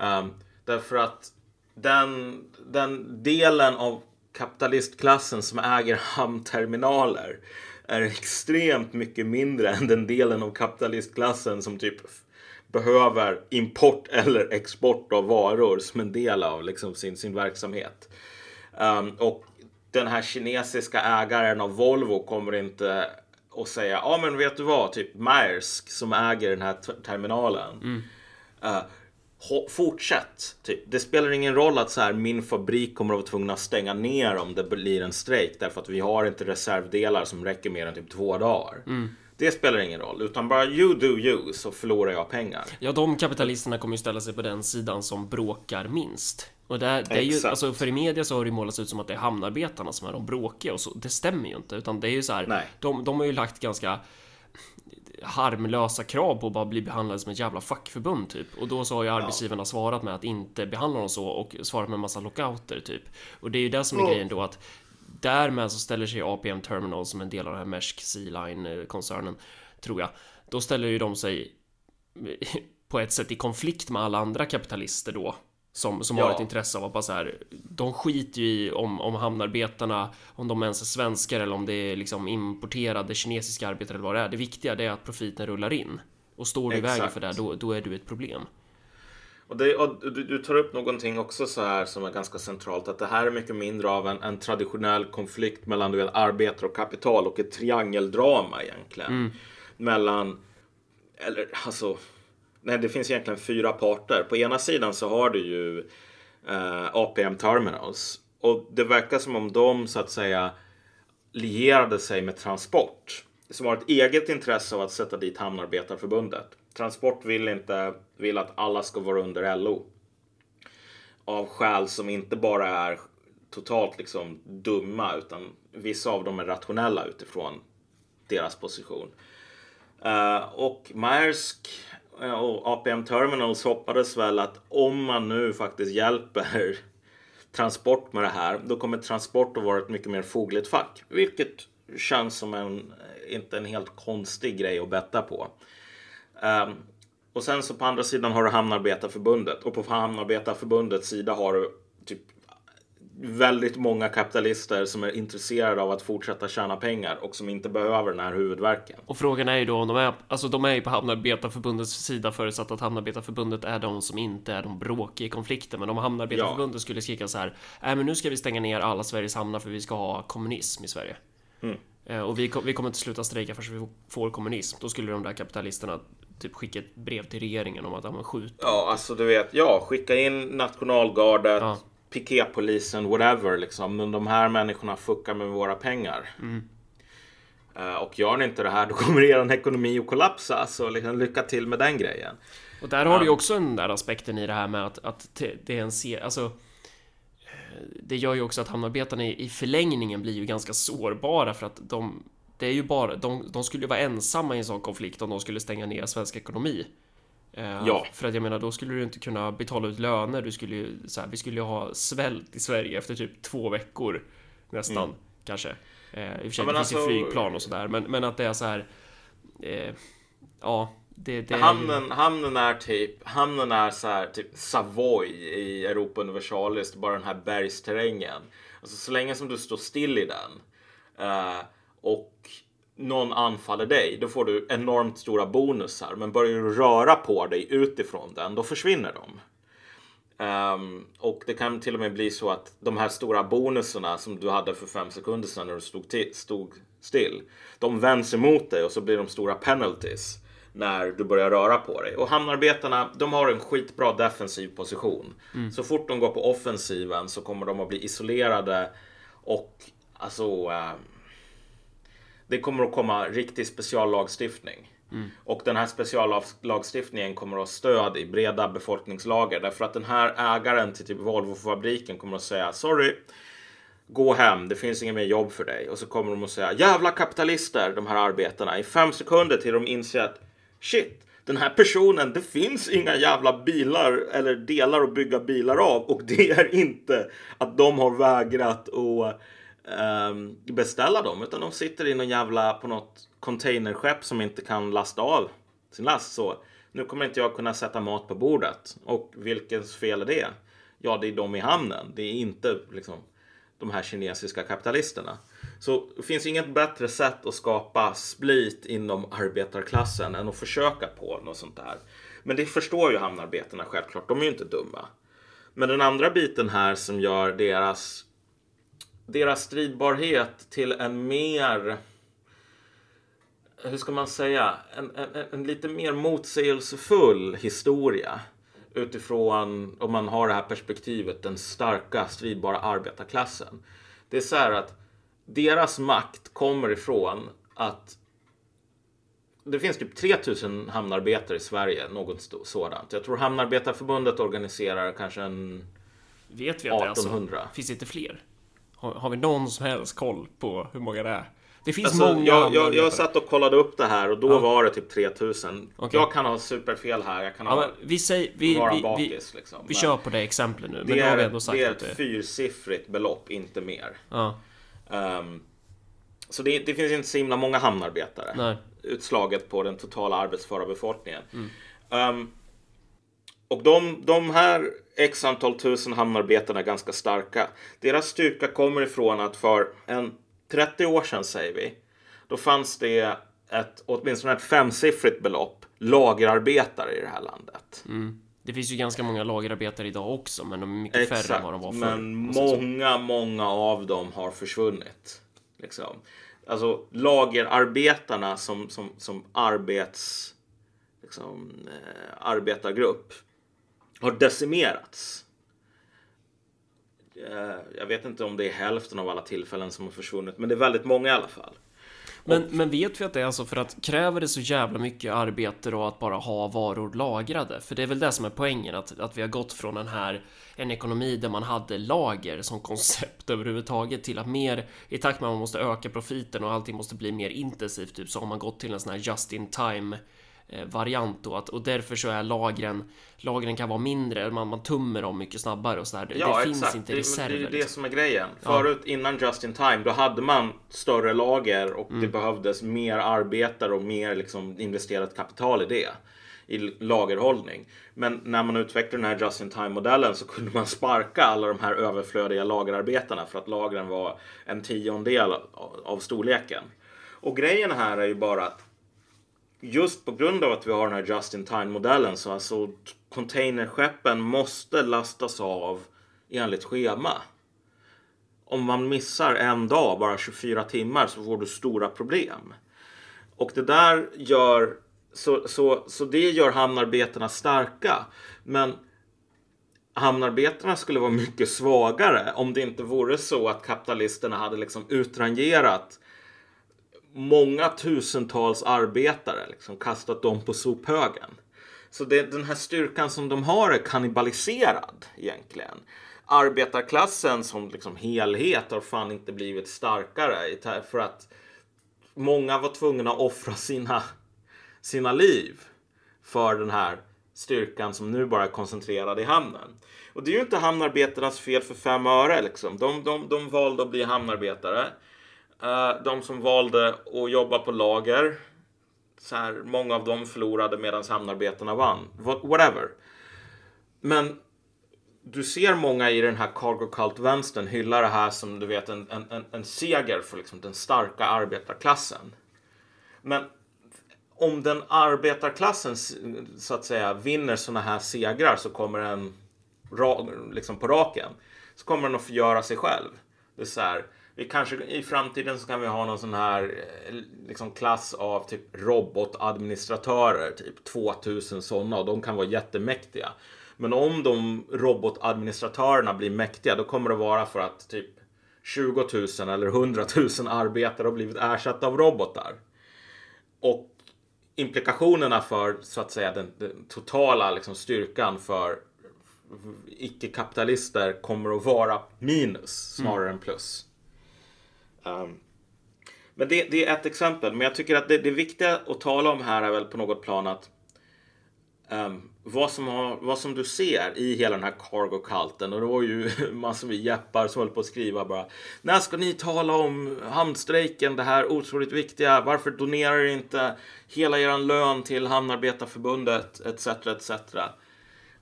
Um, därför att den, den delen av kapitalistklassen som äger hamnterminaler är extremt mycket mindre än den delen av kapitalistklassen som typ behöver import eller export av varor som en del av liksom sin, sin verksamhet. Um, och den här kinesiska ägaren av Volvo kommer inte att säga, ja ah, men vet du vad, typ Maersk som äger den här terminalen. Mm. Uh, fortsätt. Typ. Det spelar ingen roll att så här, min fabrik kommer att vara tvungen att stänga ner om det blir en strejk därför att vi har inte reservdelar som räcker mer än typ två dagar. Mm. Det spelar ingen roll, utan bara you do you så förlorar jag pengar. Ja, de kapitalisterna kommer ju ställa sig på den sidan som bråkar minst. Och det, det är ju, alltså för i media så har det målats ut som att det är hamnarbetarna som är de bråkiga och så. Det stämmer ju inte, utan det är ju så här. De, de har ju lagt ganska harmlösa krav på att bara bli behandlade som ett jävla fackförbund typ. Och då så har ju arbetsgivarna ja. svarat med att inte behandla dem så och svarat med en massa lockouter typ. Och det är ju det som är mm. grejen då att därmed så ställer sig APM Terminal som en del av den här Maersk Sea Line koncernen tror jag. Då ställer ju de sig [LAUGHS] på ett sätt i konflikt med alla andra kapitalister då som, som ja. har ett intresse av att bara så här, de skiter ju i om, om hamnarbetarna, om de ens är svenskar eller om det är liksom importerade kinesiska arbetare eller vad det är. Det viktiga är att profiten rullar in. Och står du i vägen för det, då, då är du ett problem. Och, det, och du, du, tar upp någonting också så här som är ganska centralt. Att det här är mycket mindre av en, en traditionell konflikt mellan du vet, arbetare och kapital och ett triangeldrama egentligen. Mm. Mellan, eller alltså nej, det finns egentligen fyra parter. På ena sidan så har du ju eh, APM Terminals och det verkar som om de så att säga lierade sig med Transport som har ett eget intresse av att sätta dit Hamnarbetarförbundet. Transport vill inte, vill att alla ska vara under LO. Av skäl som inte bara är totalt liksom dumma utan vissa av dem är rationella utifrån deras position. Uh, och Maersk och APM Terminals hoppades väl att om man nu faktiskt hjälper Transport med det här, då kommer Transport att vara ett mycket mer fogligt fack. Vilket känns som en, inte en helt konstig grej att betta på. Um, och sen så på andra sidan har du Hamnarbetarförbundet och på Hamnarbetarförbundets sida har du typ väldigt många kapitalister som är intresserade av att fortsätta tjäna pengar och som inte behöver den här huvudvärken. Och frågan är ju då om de är, alltså de är ju på Hamnarbetarförbundets sida förutsatt att Hamnarbetarförbundet är de som inte är de bråkiga i konflikten. Men om Hamnarbetarförbundet ja. skulle skrika så här, nej men nu ska vi stänga ner alla Sveriges hamnar för vi ska ha kommunism i Sverige. Mm. Eh, och vi, vi kommer inte sluta strejka förrän vi får kommunism. Då skulle de där kapitalisterna typ skicka ett brev till regeringen om att ja, skjuta. Ja, alltså du vet, ja, skicka in nationalgardet, ja piketpolisen, whatever liksom. Men de här människorna fuckar med våra pengar. Mm. Eh, och gör ni inte det här då kommer er ekonomi att kollapsa. Så liksom, lycka till med den grejen. Och där har du ju också den där aspekten i det här med att, att det är en serie, alltså eh, det gör ju också att hamnarbetarna i förlängningen blir ju ganska sårbara för att de det är ju bara, de, de skulle ju vara ensamma i en sån konflikt om de skulle stänga ner svensk ekonomi. Eh, ja. För att jag menar, då skulle du inte kunna betala ut löner. Du skulle ju, så här, vi skulle ju ha svält i Sverige efter typ två veckor nästan, mm. kanske. Eh, I och för sig, ja, det finns alltså, ju flygplan och sådär, men, men att det är så här. Eh, ja, det, det hamnen, ju... hamnen är typ, hamnen är så här, typ Savoy i Europa Universalis, bara den här bergsterrängen. Alltså så länge som du står still i den uh, och någon anfaller dig, då får du enormt stora bonusar. Men börjar du röra på dig utifrån den, då försvinner de. Um, och det kan till och med bli så att de här stora bonusarna som du hade för fem sekunder sedan när du stod, stod still, de vänds emot dig och så blir de stora penalties när du börjar röra på dig. Och hamnarbetarna, de har en skitbra defensiv position. Mm. Så fort de går på offensiven så kommer de att bli isolerade och alltså uh, det kommer att komma riktig speciallagstiftning. Mm. Och den här speciallagstiftningen kommer att ha stöd i breda befolkningslager därför att den här ägaren till typ Volvo-fabriken kommer att säga sorry, gå hem, det finns inget mer jobb för dig. Och så kommer de att säga jävla kapitalister, de här arbetarna, i fem sekunder till de inser att shit, den här personen, det finns inga jävla bilar eller delar att bygga bilar av och det är inte att de har vägrat att Ehm, beställa dem utan de sitter i någon jävla på något containerskepp som inte kan lasta av sin last. Så nu kommer inte jag kunna sätta mat på bordet. Och vilkens fel är det? Ja, det är de i hamnen. Det är inte liksom de här kinesiska kapitalisterna. Så det finns inget bättre sätt att skapa split inom arbetarklassen än att försöka på något sånt där. Men det förstår ju hamnarbetarna självklart. De är ju inte dumma. Men den andra biten här som gör deras deras stridbarhet till en mer hur ska man säga, en, en, en, lite mer motsägelsefull historia utifrån, om man har det här perspektivet, den starka stridbara arbetarklassen. Det är så här att deras makt kommer ifrån att det finns typ 3000 hamnarbetare i Sverige, något sådant. Jag tror Hamnarbetarförbundet organiserar kanske en Vet vi att 1800. det alltså, finns inte fler? Har, vi någon som helst koll på hur många det är? Det finns alltså, många. Jag, jag, jag satt och kollade upp det här och då ja. var det typ 3000. Okay. Jag kan ha superfel här. Jag kan ja, ha, vi säger, vi, vara vi, bakis. Liksom. Vi, vi kör på det exemplet nu. Det, är, det är ett det... fyrsiffrigt belopp, inte mer. Ja. Um, så det, det, finns inte så himla många hamnarbetare. Nej. Utslaget på den totala arbetsföra befolkningen. Mm. Um, och de, de här x antal tusen hamnarbetarna är ganska starka. Deras styrka kommer ifrån att för en 30 år sedan säger vi, då fanns det ett, åtminstone ett femsiffrigt belopp lagerarbetare i det här landet. Mm. Det finns ju ganska många lagerarbetare idag också, men de är mycket Exakt, färre än vad de var förr. Men många, många av dem har försvunnit. Liksom. Alltså lagerarbetarna som, som, som arbets, liksom, eh, arbetargrupp har decimerats. Eh, jag vet inte om det är hälften av alla tillfällen som har försvunnit, men det är väldigt många i alla fall. Men, men vet vi att det är så för att kräver det så jävla mycket arbete då att bara ha varor lagrade? För det är väl det som är poängen, att, att vi har gått från den här en ekonomi där man hade lager som koncept [LAUGHS] överhuvudtaget till att mer i takt med att man måste öka profiten och allting måste bli mer intensivt, typ så har man gått till en sån här just in time variant då, att, och därför så är lagren lagren kan vara mindre, man, man tummer dem mycket snabbare och sådär. Ja, det finns inte reserver. Det, det är det liksom. som är grejen. Förut ja. innan Just in Time, då hade man större lager och mm. det behövdes mer arbetare och mer liksom investerat kapital i det i lagerhållning. Men när man utvecklade den här Just in Time modellen så kunde man sparka alla de här överflödiga lagerarbetarna för att lagren var en tiondel av storleken. Och grejen här är ju bara att just på grund av att vi har den här just-in-time-modellen så alltså containerskeppen måste lastas av enligt schema. Om man missar en dag, bara 24 timmar, så får du stora problem. Och det där gör så, så, så det gör hamnarbetarna starka. Men hamnarbetarna skulle vara mycket svagare om det inte vore så att kapitalisterna hade liksom utrangerat många tusentals arbetare, liksom kastat dem på sophögen. Så det, den här styrkan som de har är kannibaliserad egentligen. Arbetarklassen som liksom helhet har fan inte blivit starkare för att många var tvungna att offra sina, sina liv för den här styrkan som nu bara är koncentrerad i hamnen. Och det är ju inte hamnarbetarnas fel för fem öre liksom. De, de, de valde att bli hamnarbetare. Uh, de som valde att jobba på lager. Så här, många av dem förlorade medan hamnarbetarna vann. Whatever. Men du ser många i den här cargo cult-vänstern hylla det här som du vet en, en, en seger för liksom den starka arbetarklassen. Men om den arbetarklassen så att säga vinner sådana här segrar så kommer den liksom på raken så kommer den att förgöra sig själv. Det är så här, vi kanske i framtiden så kan vi ha någon sån här eh, liksom klass av typ robotadministratörer, typ 2000 sådana och de kan vara jättemäktiga. Men om de robotadministratörerna blir mäktiga då kommer det vara för att typ 20 000 eller 100 000 arbetare har blivit ersatta av robotar. Och implikationerna för så att säga den, den totala liksom, styrkan för icke-kapitalister kommer att vara minus snarare mm. än plus. Um, men det, det, är ett exempel. Men jag tycker att det, det viktiga att tala om här är väl på något plan att um, vad, som har, vad som du ser i hela den här cargo-kalten och det var ju [LAUGHS] massor med jeppar som höll på att skriva bara När ska ni tala om hamnstrejken, det här otroligt viktiga, varför donerar ni inte hela er lön till Hamnarbetarförbundet etc. etc.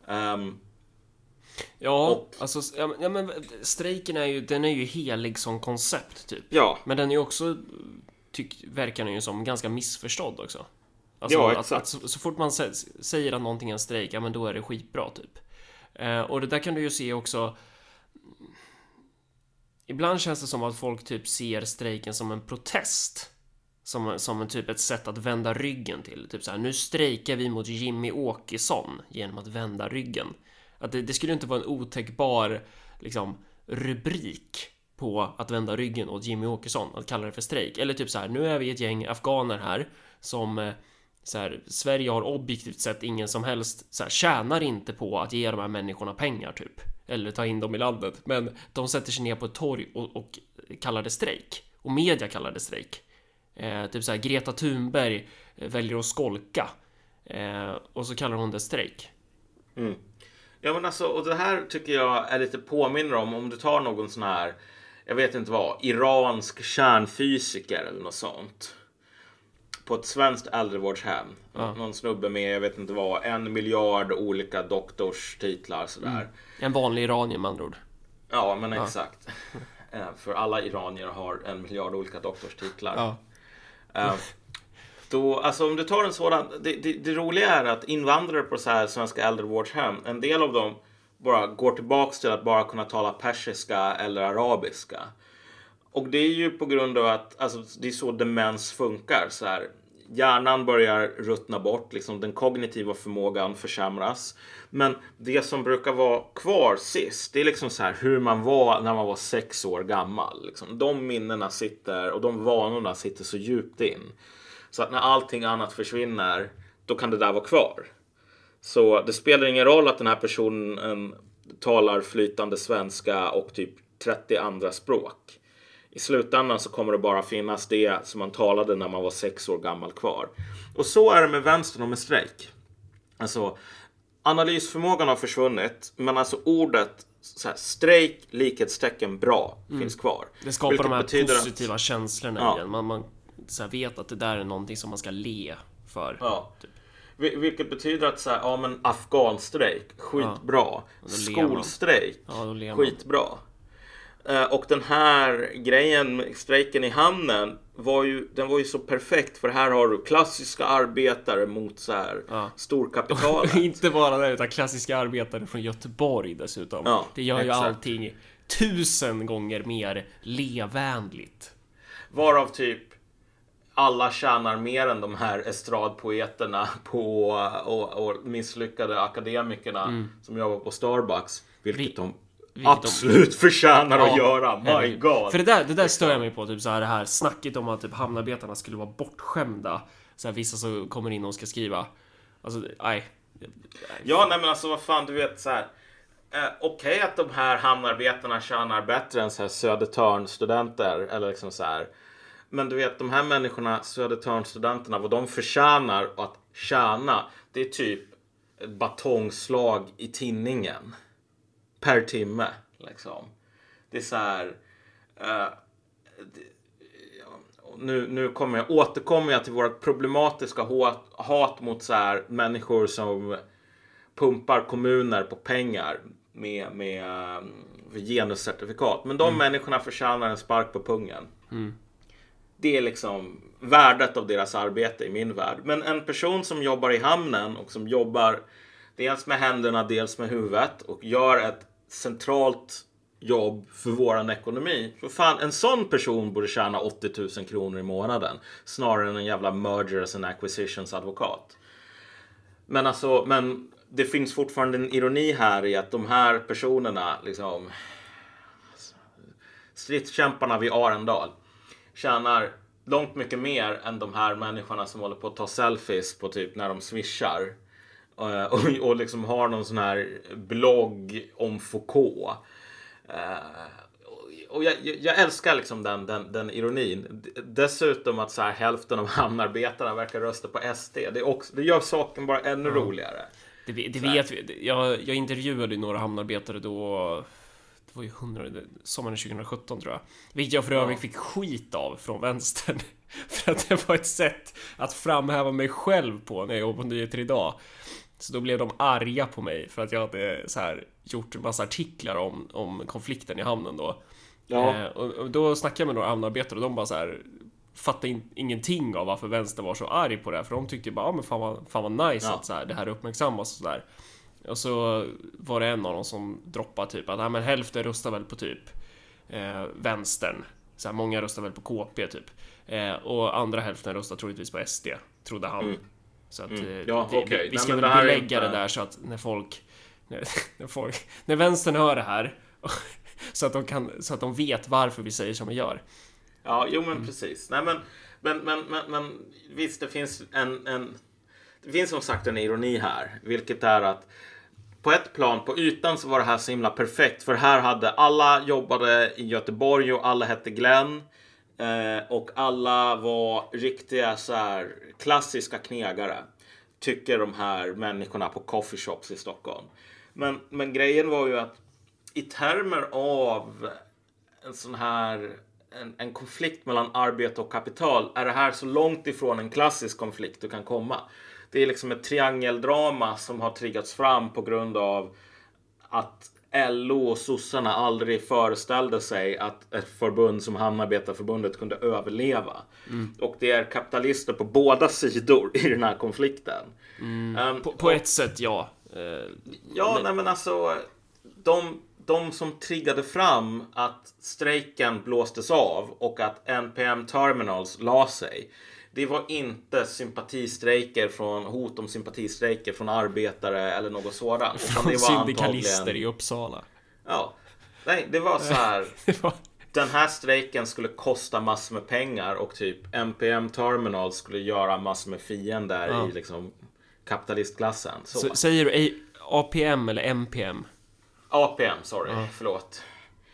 Um, Ja, och, alltså, ja, men strejken är ju, den är ju helig som koncept typ. Ja. Men den är ju också, tyck, verkar den ju som, ganska missförstådd också. Alltså, ja, exakt. Att, att så, så, fort man säger att någonting är en strejk, ja men då är det skitbra typ. Eh, och det där kan du ju se också. Ibland känns det som att folk typ ser strejken som en protest. Som, som en typ ett sätt att vända ryggen till. Typ så här, nu strejkar vi mot Jimmy Åkesson genom att vända ryggen. Att det, det skulle inte vara en otäckbar liksom, rubrik på att vända ryggen åt Jimmy Åkesson, att kalla det för strejk. Eller typ så här, nu är vi ett gäng afghaner här som eh, så här, Sverige har objektivt sett ingen som helst så här, tjänar inte på att ge de här människorna pengar typ. Eller ta in dem i landet. Men de sätter sig ner på ett torg och, och kallar det strejk. Och media kallar det strejk. Eh, typ så här, Greta Thunberg eh, väljer att skolka. Eh, och så kallar hon det strejk. Mm. Ja men alltså, och det här tycker jag är lite påminner om, om du tar någon sån här, jag vet inte vad, iransk kärnfysiker eller något sånt. På ett svenskt äldrevårdshem. Ja. Någon snubbe med, jag vet inte vad, en miljard olika doktorstitlar sådär. Mm. En vanlig iranier med andra ord. Ja, men ja. exakt. [LAUGHS] Eh, för alla iranier har en miljard olika doktorstitlar. Ja. Då, alltså om du tar en sådan, det, det, det, roliga är att invandrare på så här svenska äldrevårdshem, en del av dem bara går tillbaks till att bara kunna tala persiska eller arabiska. Och det är ju på grund av att alltså, det är så demens funkar. Så här. Hjärnan börjar ruttna bort, liksom den kognitiva förmågan försämras. Men det som brukar vara kvar sist, det är liksom så här hur man var när man var sex år gammal. Liksom. De minnena sitter och de vanorna sitter så djupt in. Så att när allting annat försvinner, då kan det där vara kvar. Så det spelar ingen roll att den här personen talar flytande svenska och typ 30 andra språk. I slutändan så kommer det bara finnas det som man talade när man var sex år gammal kvar. Och så är det med vänstern och med strejk. Alltså, analysförmågan har försvunnit, men alltså ordet så här, strejk, likhetstecken, bra mm. finns kvar. Det skapar de här positiva att, känslorna ja. igen. Man, man så här, vet att det där är någonting som man ska le för. Ja. Typ. Vilket betyder att så här, ja men afghanstrejk, skitbra. Ja, Skolstrejk, ja, skitbra. Uh, och den här grejen, strejken i hamnen, var ju, den var ju så perfekt för här har du klassiska arbetare mot så här ja. storkapitalet. [LAUGHS] Inte bara det, utan klassiska arbetare från Göteborg dessutom. Ja, det gör exakt. ju allting tusen gånger mer levänligt. Varav typ alla tjänar mer än de här estradpoeterna på, och, och misslyckade akademikerna mm. som jobbar på Starbucks. Vilket Vi... de Vilket absolut förtjänar att Ja, göra. My herregud. God. För det där, det där stör jag mig på, typ så här det här snacket om att typ hamnarbetarna skulle vara bortskämda. Så här, vissa som kommer in och ska skriva. Alltså, nej. Ja, nej men alltså vad fan, du vet så här. Eh, Okej att de här hamnarbetarna tjänar bättre än så här Södertörnstudenter eller liksom så här. Men du vet de här människorna, Södertörnstudenterna, vad de förtjänar att tjäna, det är typ ett batongslag i tinningen per timme. Liksom. Det är så här. eh, det, nu, nu kommer jag, återkommer jag till vårt problematiska hat, hat mot så här människor som pumpar kommuner på pengar med, med um, genuscertifikat. Men de människorna förtjänar en spark på pungen. Det är liksom värdet av deras arbete i min värld. Men en person som jobbar i hamnen och som jobbar dels med händerna, dels med huvudet och gör ett centralt jobb för våran ekonomi. För fan, en sån person borde tjäna 80 000 kronor i månaden snarare än en jävla mergers and acquisitions advokat. Men alltså, men det finns fortfarande en ironi här i att de här personerna, liksom alltså, stridskämparna vid Arendal, tjänar långt mycket mer än de här människorna som håller på att ta selfies på typ när de swishar. Eh, Och, och liksom har någon sån här blogg om Foucault. Eh, och- jag, jag älskar liksom den, den, den ironin. Dessutom att så här, hälften av [LAUGHS] hamnarbetarna verkar rösta på SD. Det, också, det gör saken bara ännu roligare. Det, det vet vi. Jag, jag intervjuade ju några hamnarbetare då. Det var ju 100, sommaren 2017 tror jag. Vilket jag för övrigt fick skit av från vänstern. [LAUGHS] För att det var ett sätt att framhäva mig själv på när jag jobbade på Nyheter Idag. Så då blev de arga på mig för att jag hade så här gjort en massa artiklar om, om konflikten i hamnen då. Ja. Eh, och, och då snackade jag med några hamnarbetare och de bara så här fattade in, ingenting av varför vänstern var så arg på det här, för de tyckte bara, ja men fan vad, fan vad nice Ja. att så här, det här uppmärksammas och sådär. Och så var det en av dem som droppade typ att, ja men hälften röstar väl på typ eh, vänstern. Så här, många röstar väl på KP typ. Eh, och andra hälften röstar troligtvis på SD, trodde han. Så att Mm. eh, Ja, vi, okej. vi, vi Nej, ska men väl det belägga inte- det där så att när folk, när, [LAUGHS] när folk, när vänstern hör det här [LAUGHS] så att de kan, så att de vet varför vi säger som vi gör. Ja, jo men precis. Nej, men, men, men, men, men visst, det finns en, en... Det finns som sagt en ironi här, vilket är att på ett plan, på ytan så var det här så himla perfekt. För här hade alla jobbade i Göteborg och alla hette Glenn. Eh, och alla var riktiga så här klassiska knegare. Tycker de här människorna på coffeeshops i Stockholm. Men, men grejen var ju att i termer av en sån här en, en konflikt mellan arbete och kapital är det här så långt ifrån en klassisk konflikt du kan komma. Det är liksom ett triangeldrama som har triggats fram på grund av att LO och sossarna aldrig föreställde sig att ett förbund som Hamnarbetarförbundet kunde överleva. Och det är kapitalister på båda sidor i den här konflikten. Ehm, På, på ett sätt, ja. Eh, Ja, Men- nej men alltså. De, de som triggade fram att strejken blåstes av och att NPM Terminals la sig. Det var inte sympatistrejker från hot om sympatistrejker från arbetare eller något sådant. Från syndikalister antagligen- i Uppsala. Ja, nej, det var så här. [LAUGHS] Var, Den här strejken skulle kosta massor med pengar och typ NPM Terminals skulle göra massor med fiender Ja. i liksom kapitalistklassen. Så. så, säger du APM eller MPM? APM, sorry, förlåt.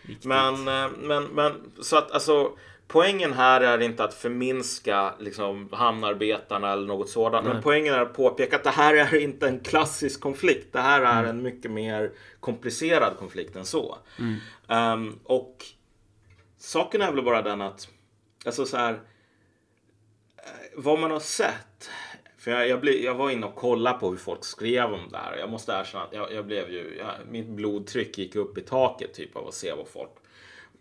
Viktigt. Men, eh, men, men så att alltså poängen här är inte att förminska liksom hamnarbetarna eller något sådant. Men poängen är att påpeka att det här är inte en klassisk konflikt. Det här är en mycket mer komplicerad konflikt än så. Ehm, och saken är väl bara den att alltså så här. eh, Vad man har sett. För jag, jag, blev, jag var inne och kollade på hur folk skrev om det här. Jag måste erkänna att jag, jag blev ju, jag, mitt blodtryck gick upp i taket typ av att se vad folk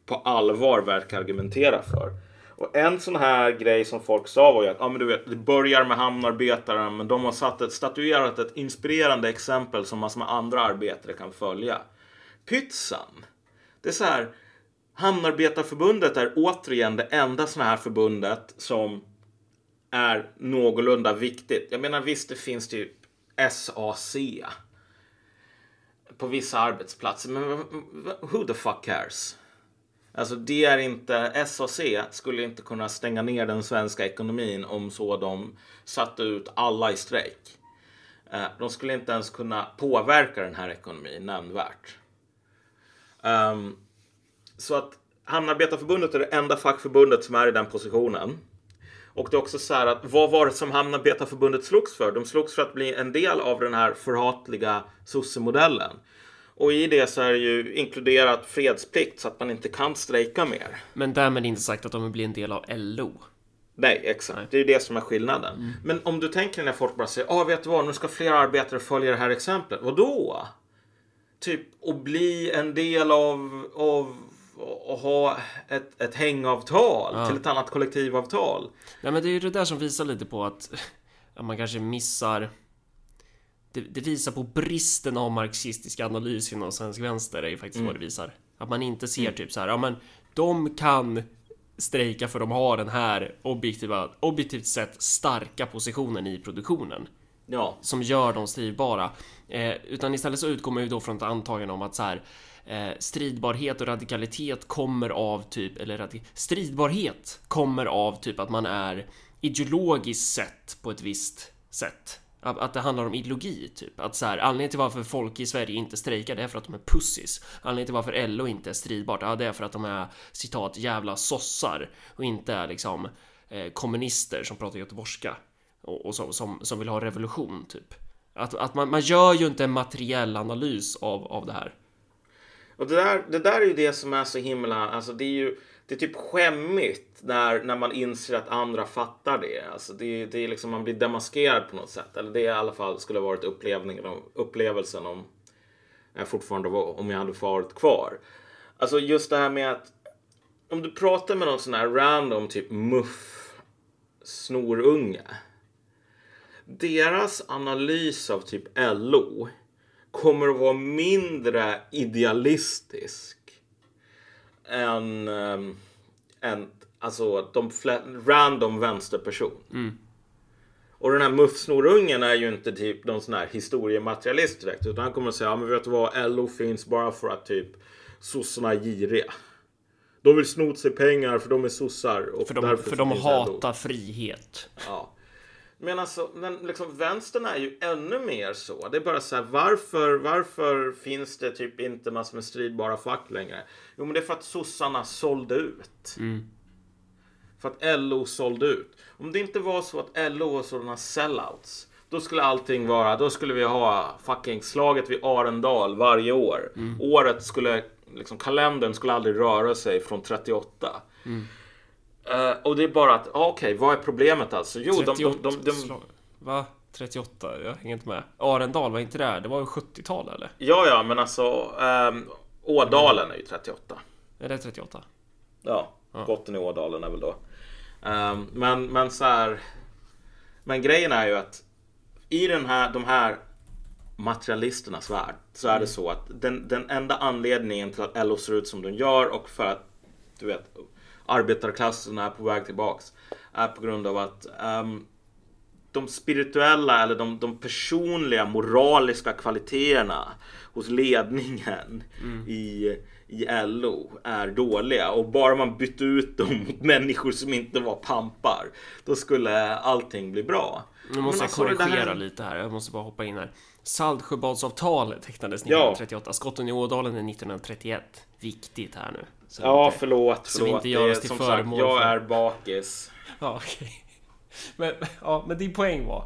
på allvar verkar argumentera för. Och en sån här grej som folk sa var ju att ja, men du vet, det börjar med hamnarbetare men de har satt ett, statuerat ett inspirerande exempel som massor med andra arbetare kan följa. Pytsan! Det är så här, Hamnarbetarförbundet är återigen det enda såna här förbundet som är någorlunda viktigt. Jag menar visst, det finns typ SAC. på vissa arbetsplatser. Men who the fuck cares? Alltså det är inte, SAC skulle inte kunna stänga ner den svenska ekonomin om så de satte ut alla i strejk. Eh, de skulle inte ens kunna påverka den här ekonomin nämnvärt. Ehm, så att Hamnarbetarförbundet är det enda fackförbundet som är i den positionen. Och det är också så här att vad var det som Hamnarbetarförbundet slogs för? De slogs för att bli en del av den här förhatliga sossemodellen. Och i det så är det ju inkluderat fredsplikt så att man inte kan strejka mer. Men därmed inte sagt att de vill bli en del av LO. Nej, exakt. Det är ju det som är skillnaden. Men om du tänker när folk bara säger, ja ah, vet du vad, nu ska fler arbetare följa det här exemplet. Vad då? Typ att bli en del av, av att ha ett, ett hängavtal till ett annat kollektivavtal. Nej men det är ju det där som visar lite på att, [LAUGHS] att man kanske missar det, det visar på bristen av marxistisk analys inom svensk vänster är ju faktiskt vad det visar. Att man inte ser typ så här, ja men de kan strejka för de har den här objektiva, objektivt sett starka positionen i produktionen Ja, som gör dem stridbara. Eh, utan istället så utgår man ju då från ett antagande om att så här eh, stridbarhet och radikalitet kommer av typ, eller stridbarhet kommer av typ att man är ideologiskt sett på ett visst sätt. Att, att det handlar om ideologi, typ. Att så här, anledningen till varför folk i Sverige inte strejkar, det är för att de är pussis. Anledningen till varför LO inte är stridbart, ja, det är för att de är citat jävla sossar och inte är liksom eh, kommunister som pratar göteborgska och, och som, som, som vill ha revolution, typ. Att, att man, man gör ju inte en materiell analys av, av det här. och det där, det där är ju det som är så himla, alltså det är ju det är typ skämmigt när, när man inser att andra fattar det. Alltså det, det är liksom, man blir demaskerad på något sätt. Eller det i alla fall skulle ha varit upplevningen, upplevelsen om jag fortfarande var, om jag hade varit kvar. Alltså just det här med att om du pratar med någon sån här random typ muff snorunge. Deras analys av typ LO kommer att vara mindre idealistisk än, um, än alltså de random vänsterperson. Och den här muffsnorungen är ju inte typ någon sån här historiematerialist direkt. Utan han kommer att säga, ja men vet du vad, LO finns bara för att typ sossarna är giriga. De vill sno sig pengar för de är sossar. Och För de, därför för de hatar frihet. Ja. Men alltså, den, liksom, vänstern är ju ännu mer så. Det är bara så här, varför, varför finns det typ inte massor med stridbara fack längre? Jo, men det är för att sossarna sålde ut. För att LO sålde ut. Om det inte var så att LO var sådana sellouts, då skulle allting vara, då skulle vi ha fucking slaget vid Arendal varje år. Året skulle, liksom kalendern skulle aldrig röra sig från 38. Eh, och det är bara att, ah, okej, vad är problemet alltså? Jo, de, 38 de, de, de, slag. Va? 38? Jag hänger inte med. Arendal, var inte det? Det var ju 70-tal eller? Ja, ja, men alltså um, Ådalen är ju 38. Är det 38? Ja, botten i Ådalen är väl då. Ehm, men, men så här. Men grejen är ju att i den här, de här materialisternas värld så är det så att den, den enda anledningen till att LO ser ut som de gör och för att du vet arbetarklassen är på väg tillbaks är på grund av att ehm, de spirituella eller de, de personliga moraliska kvaliteterna hos ledningen i, i LO är dåliga och bara man bytte ut dem mot människor som inte var pampar då skulle allting bli bra. Nu måste jag alltså, korrigera här- lite här. Jag måste bara hoppa in här. Saltsjöbadsavtalet tecknades Ja. 1938. Skotten i Ådalen är 1931. Viktigt här nu. Så Ja, inte- förlåt. Så vi förlåt. inte gör oss till som sagt, föremål jag för- är bakis. Ja, okej. [LAUGHS] Men, ja, men din poäng var?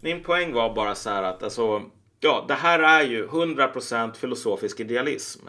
Min poäng var bara så här att alltså, ja, det här är ju 100% filosofisk idealism.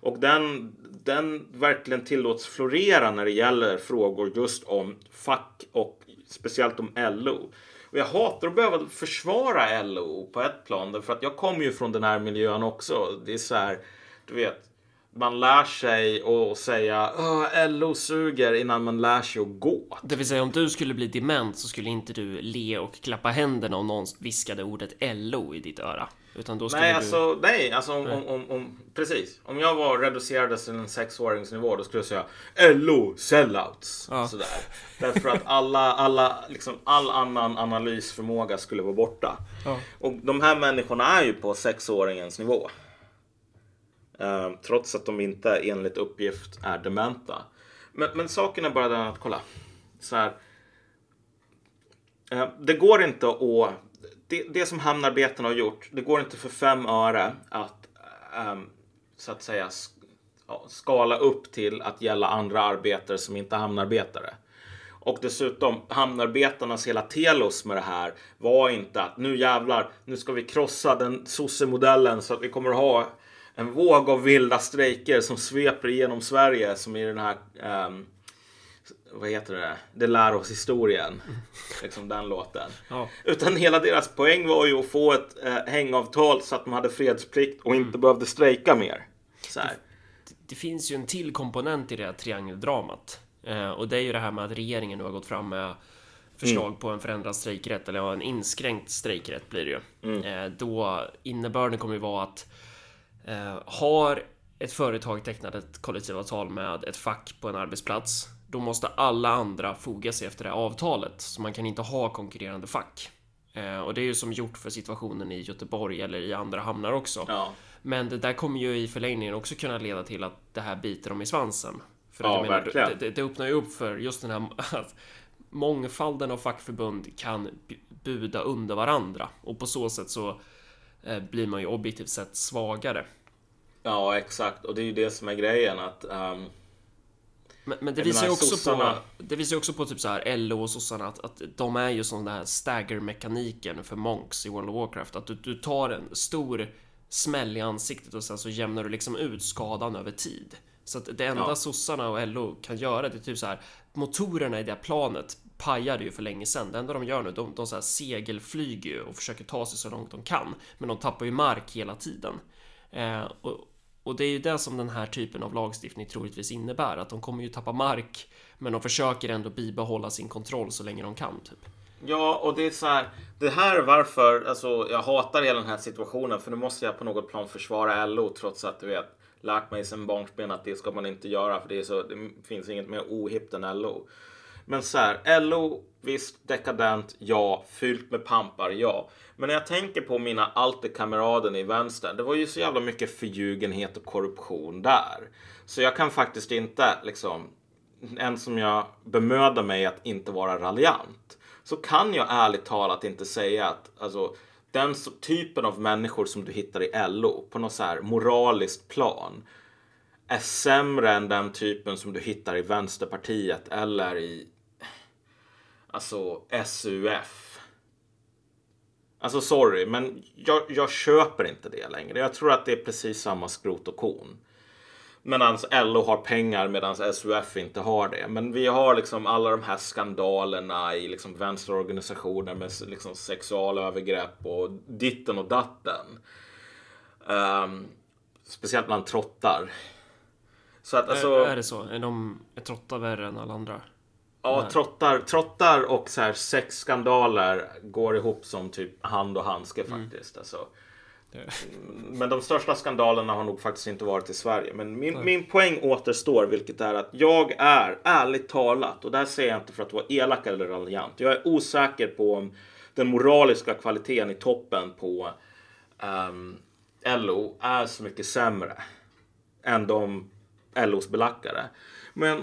Och den, den verkligen tillåts florera när det gäller frågor just om fack och speciellt om LO. Och jag hatar att behöva försvara LO på ett plan därför att jag kommer ju från den här miljön också. Det är så här, du vet, man lär sig att säga "Åh, LO suger innan man lär sig att gå. Det vill säga om du skulle bli dement så skulle inte du le och klappa händerna om någon viskade ordet LO i ditt öra. Utan då ska Nej, du... alltså, nej, alltså om, om, om, om, precis. Om jag var reducerad till en sexåringsnivå då skulle jag säga LO sellouts. Ja. Sådär. Därför att alla, alla, liksom, all annan analysförmåga skulle vara borta. Ja. Och de här människorna är ju på sexåringens nivå. Eh, trots att de inte enligt uppgift är dementa. Men, men saken är bara den att kolla. Så här, eh, det går inte att... Det, det som hamnarbetarna har gjort, det går inte för fem öre att ehm, så att säga skala upp till att gälla andra arbetare som inte är hamnarbetare. Och dessutom, hamnarbetarnas hela telos med det här var inte att nu jävlar, nu ska vi krossa den sossemodellen så att vi kommer att ha en våg av vilda strejker som sveper igenom Sverige som i den här ehm, vad heter det? Det lär oss historien. Liksom den låten. Ja. Utan hela deras poäng var ju att få ett eh, hängavtal så att de hade fredsplikt och inte behövde strejka mer. Här. det finns ju en till komponent i det här triangeldramat. Eh, och det är ju det här med att regeringen nu har gått fram med förslag Mm. på en förändrad strejkrätt, eller en inskränkt strejkrätt blir det ju. Mm. Eh, då innebörden kommer ju vara att har ett företag tecknat ett kollektivavtal med ett fack på en arbetsplats, då måste alla andra foga sig efter det avtalet. Så man kan inte ha konkurrerande fack. Eh, och det är ju som gjort för situationen i Göteborg eller i andra hamnar också. Ja. Men det där kommer ju i förlängningen också kunna leda till att det här biter dem i svansen. För Ja, menar, verkligen. det, det, öppnar ju upp för just den här [LAUGHS] att mångfalden av fackförbund kan bu- buda under varandra och på så sätt så eh, blir man ju objektivt sett svagare. ja, exakt. Och det är ju det som är grejen att ehm, Men, men det visar ju också sossarna- på Det visar också på typ så här LO och sossarna att, att de är ju som den här stagger-mekaniken för monks i World of Warcraft. Att du, du tar en stor smäll i ansiktet och sen så jämnar du liksom ut skadan över tid. Så att det enda Ja. sossarna och LO kan göra det är typ så här motorerna i det här planet pajade ju för länge sedan. Det enda de gör nu, de, de så här segelflyger ju och försöker ta sig så långt de kan. Men de tappar ju mark hela tiden. Eh, och, och det är ju det som den här typen av lagstiftning troligtvis innebär. Att de kommer ju tappa mark, men de försöker ändå bibehålla sin kontroll så länge de kan. Typ. Ja, och det är så här. Det här är varför alltså, jag hatar hela den här situationen. För nu måste jag på något plan försvara LO trots att du vet lärt mig sen barnsben att det ska man inte göra. För det, är så, det finns inget mer ohippt än LO. Men så här, LO, visst dekadent, ja. Fyllt med pampar, ja. Men när jag tänker på mina alterkameraden i vänstern. det var ju så jävla mycket förljugenhet och korruption där. Så jag kan faktiskt inte liksom än som jag bemödar mig att inte vara raljant, så kan jag ärligt talat inte säga att alltså, den typen av människor som du hittar i LO på något så här moraliskt plan är sämre än den typen som du hittar i Vänsterpartiet eller i alltså SUF. Alltså sorry, men jag, jag köper inte det längre. Jag tror att det är precis samma skrot och korn. Medan LO har pengar medan SUF inte har det. Men vi har liksom alla de här skandalerna i liksom vänsterorganisationer med liksom sexualövergrepp och ditten och datten. Ehm, speciellt bland trottar. Så att alltså, är, är det så? Är de är trottar värre än alla andra? Ja, trottar, trottar och så här sexskandaler går ihop som typ hand och handske faktiskt. Alltså. Men de största skandalerna har nog faktiskt inte varit i Sverige. Men min, min poäng återstår, vilket är att jag är ärligt talat, och det här säger jag inte för att vara elak eller raljant. Jag är osäker på om den moraliska kvaliteten i toppen på ehm, LO är så mycket sämre än de LOs belackare. Men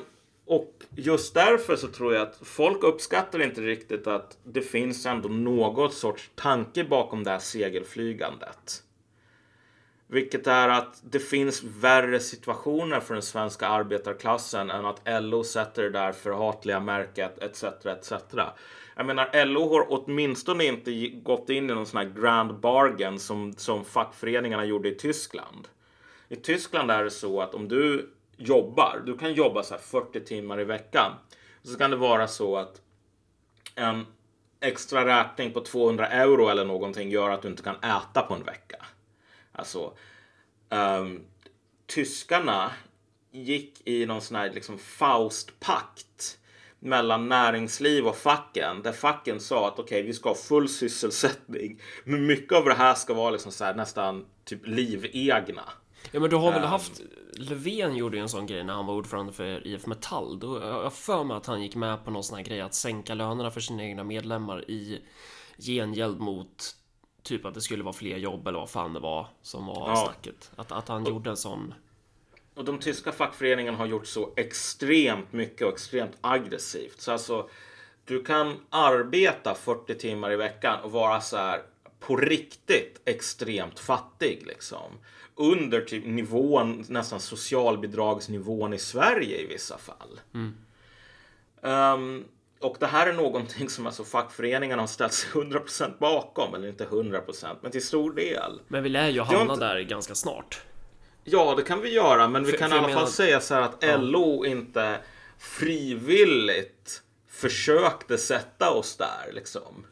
och just därför så tror jag att folk uppskattar inte riktigt att det finns ändå något sorts tanke bakom det här segelflygandet. Vilket är att det finns värre situationer för den svenska arbetarklassen än att LO sätter det där förhatliga märket etc. etc. Jag menar, LO har åtminstone inte gått in i någon sån här grand bargain som, som fackföreningarna gjorde i Tyskland. I Tyskland är det så att om du jobbar, du kan jobba så här 40 timmar i veckan. Så kan det vara så att en extra räkning på 200 euro eller någonting gör att du inte kan äta på en vecka. Alltså, um, tyskarna gick i någon sån här liksom Faustpakt mellan näringsliv och facken. Där facken sa att okej, okay, vi ska ha full sysselsättning. Men mycket av det här ska vara liksom så här, nästan typ livegna. Ja men du har väl um, haft Löfven gjorde ju en sån grej när han var ordförande för IF Metall. Då jag för mig att han gick med på någon sån här grej att sänka lönerna för sina egna medlemmar i gengäld mot typ att det skulle vara fler jobb eller vad fan det var som var ja. snacket. Att, att han och, gjorde en sån. Och de tyska fackföreningarna har gjort så extremt mycket och extremt aggressivt. Så alltså, du kan arbeta 40 timmar i veckan och vara så här på riktigt extremt fattig liksom. Under typ nivån, nästan socialbidragsnivån i Sverige i vissa fall. Mm. Um, och det här är någonting som alltså fackföreningarna har ställt sig 100% bakom, eller inte 100% men till stor del. Men vi lär ju hamna inte... där ganska snart. Ja, det kan vi göra, men vi för, kan för i alla menar... fall säga så här att ja. LO inte frivilligt försökte sätta oss där liksom.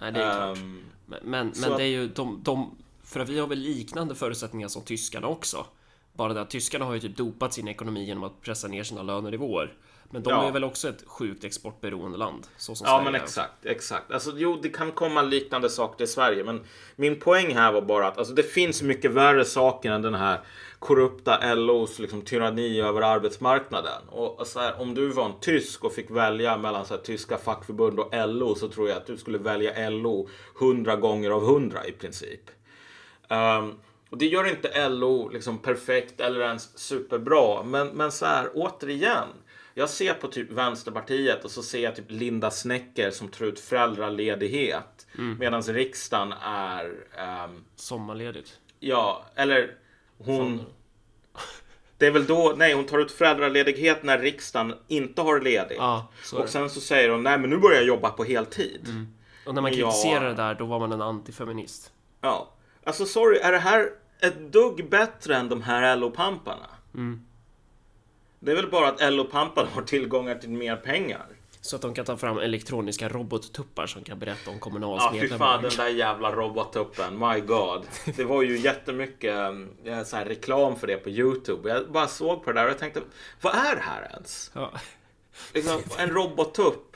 Nej, det är klart. Um, men men, men det är ju de, de, för att vi har väl liknande förutsättningar som tyskarna också. Bara det att tyskarna har ju typ dopat sin ekonomi genom att pressa ner sina lönenivåer. Men de ja. är väl också ett sjukt exportberoende land? Så som ja, Sverige men exakt, är. exakt. Alltså, jo, det kan komma liknande saker till Sverige, men min poäng här var bara att alltså, det finns mycket värre saker än den här korrupta LOs liksom, tyranni över arbetsmarknaden. Och så här, om du var en tysk och fick välja mellan så här, tyska fackförbund och LO så tror jag att du skulle välja LO hundra gånger av hundra i princip. Um, och det gör inte LO liksom perfekt eller ens superbra. Men, men så här, återigen. Jag ser på typ Vänsterpartiet och så ser jag typ Linda Snecker som tar ut föräldraledighet. Mm. Medan riksdagen är... Um, Sommarledigt. Ja, eller hon... [LAUGHS] Det är väl då, nej hon tar ut föräldraledighet när riksdagen inte har ledigt. Ah, och sen så säger hon, nej men nu börjar jag jobba på heltid. Mm. Och när man kritiserar ja. det där, då var man en antifeminist. Ja. Alltså sorry, är det här ett dugg bättre än de här LO-pamparna? Mm. Det är väl bara att LO-pamparna har tillgångar till mer pengar. Så att de kan ta fram elektroniska robottuppar som kan berätta om Kommunals ja, fy fan den där jävla robottuppen. My God. Det var ju jättemycket eh, så här, reklam för det på YouTube. Jag bara såg på det där och jag tänkte, vad är det här ens? Ja. Liksom, en robottupp.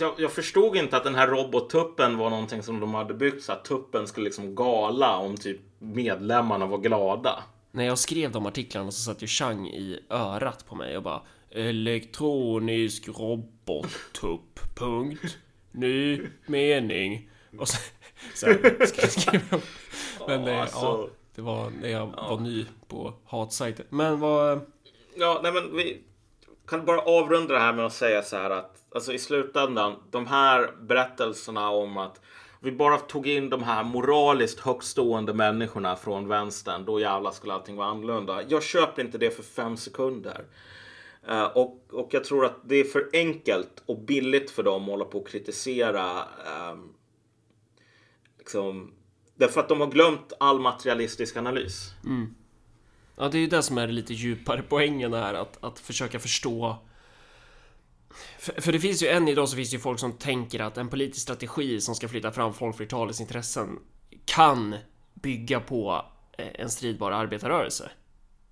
Jag, jag, förstod inte att den här robottuppen var någonting som de hade byggt så att tuppen skulle liksom gala om typ medlemmarna var glada. När jag skrev de artiklarna så satt ju Chang i örat på mig och bara Elektronisk robottupp. Punkt. Ny mening. Och så, så skrev jag. Men det, alltså, ja, det var när jag ja. var ny på hatsajten. Men vad... Ja, nej men vi kan bara avrunda det här med att säga så här att alltså i slutändan, de här berättelserna om att vi bara tog in de här moraliskt högstående människorna från vänstern, då jävlar skulle allting vara annorlunda. Jag köper inte det för fem sekunder. Uh, och, och jag tror att det är för enkelt och billigt för dem att hålla på och kritisera. Um, liksom, därför att de har glömt all materialistisk analys. Mm. Ja, det är ju det som är lite djupare poängen här, att, att försöka förstå för, för, det finns ju än idag så finns det ju folk som tänker att en politisk strategi som ska flytta fram folkflertalets intressen kan bygga på eh, en stridbar arbetarrörelse.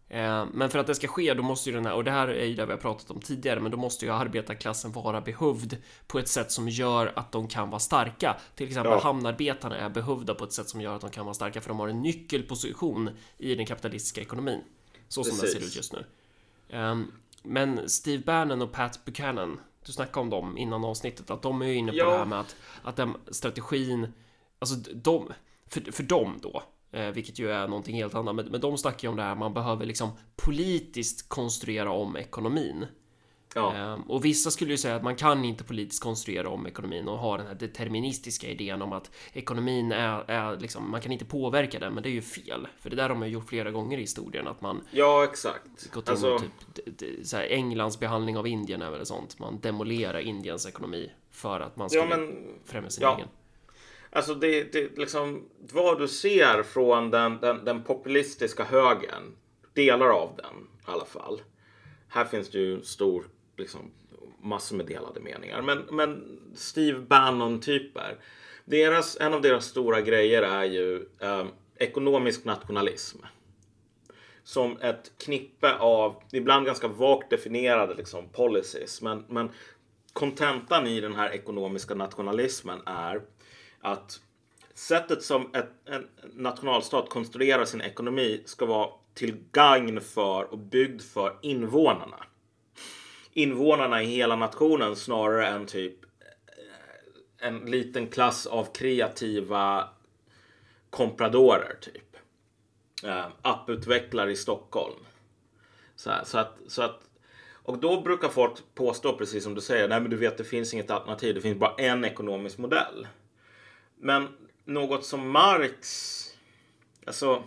Eh, men för att det ska ske, då måste ju den här, och det här är ju det vi har pratat om tidigare, men då måste ju arbetarklassen vara behövd på ett sätt som gör att de kan vara starka. Till exempel ja. hamnarbetarna är behövda på ett sätt som gör att de kan vara starka, för de har en nyckelposition i den kapitalistiska ekonomin. Så som Precis. den ser ut just nu. Men Steve Bannon och Pat Buchanan, du snackade om dem innan avsnittet, att de är inne på ja. det här med att, att den strategin, alltså de, för, för dem då, eh, vilket ju är någonting helt annat, men, men de snackar ju om det här, man behöver liksom politiskt konstruera om ekonomin. Ja. Ehm, och vissa skulle ju säga att man kan inte politiskt konstruera om ekonomin och ha den här deterministiska idén om att ekonomin är, är liksom, man kan inte påverka den, men det är ju fel. För det där har man ju gjort flera gånger i historien, att man... Ja, exakt. Gått in alltså... typ, så här, Englands behandling av Indien är väl sånt. Man demolerar Indiens ekonomi för att man ska ja, men... främja sin ja. egen. Alltså det, det liksom vad du ser från den, den, den populistiska högern, delar av den i alla fall. Här finns det ju stor liksom, massor med delade meningar. Men, men Steve Bannon-typer. Deras, en av deras stora grejer är ju eh, ekonomisk nationalism. som ett knippe av, ibland ganska vagt definierade liksom, policies. Men, men kontentan i den här ekonomiska nationalismen är att sättet som ett, en nationalstat konstruerar sin ekonomi ska vara till gagn för och byggd för invånarna. Invånarna i hela nationen snarare än typ eh, en liten klass av kreativa kompradorer typ. Uh, apputvecklare i Stockholm. Så, här, så, att, så att och då brukar folk påstå, precis som du säger, nej men du vet det finns inget alternativ, det finns bara en ekonomisk modell. Men något som Marx, alltså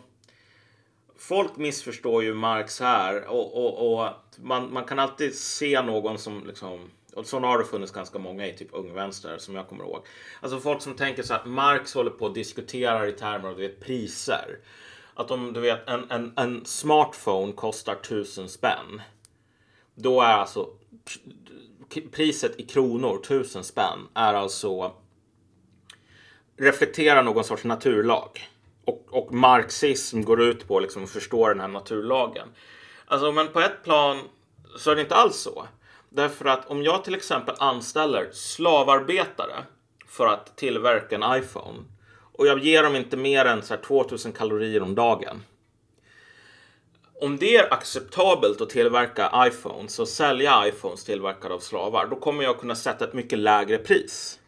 folk missförstår ju Marx här och, och, och man, man, kan alltid se någon som liksom och sådana har det funnits ganska många i typ Ung Vänster som jag kommer ihåg. Alltså folk som tänker så att Marx håller på och diskuterar i termer av du vet, priser. Att om du vet en, en, en smartphone kostar tusen spänn. Då är alltså priset i kronor, tusen spänn, är alltså reflekterar någon sorts naturlag. Och, och marxism går ut på liksom att förstå den här naturlagen. Alltså, men på ett plan så är det inte alls så. Därför att om jag till exempel anställer slavarbetare för att tillverka en iPhone och jag ger dem inte mer än så här 2000 kalorier om dagen. Om det är acceptabelt att tillverka iPhones och sälja iPhones tillverkade av slavar, då kommer jag kunna sätta ett mycket lägre pris.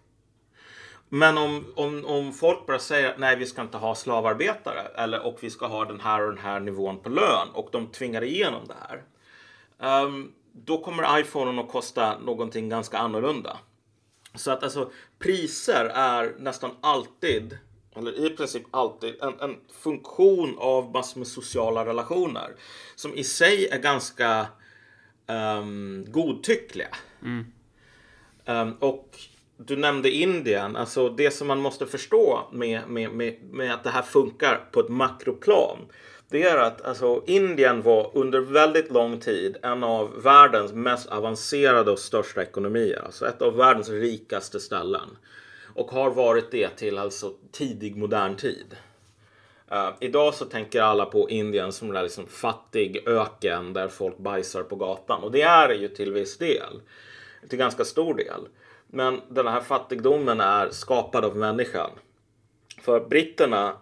Men om, om, om folk bara säger att nej, vi ska inte ha slavarbetare eller, och vi ska ha den här och den här nivån på lön och de tvingar igenom det här. Um, då kommer iPhonen att kosta någonting ganska annorlunda. Så att alltså priser är nästan alltid, eller i princip alltid, en, en funktion av massor med sociala relationer som i sig är ganska um, godtyckliga. Mm. Um, och du nämnde Indien, alltså det som man måste förstå med, med, med, med att det här funkar på ett makroplan. Det är att alltså, Indien var under väldigt lång tid en av världens mest avancerade och största ekonomier. Alltså ett av världens rikaste ställen. Och har varit det till alltså tidig modern tid. Uh, idag så tänker alla på Indien som en liksom fattig öken där folk bajsar på gatan. Och det är det ju till viss del. Till ganska stor del. Men den här fattigdomen är skapad av människan. För britterna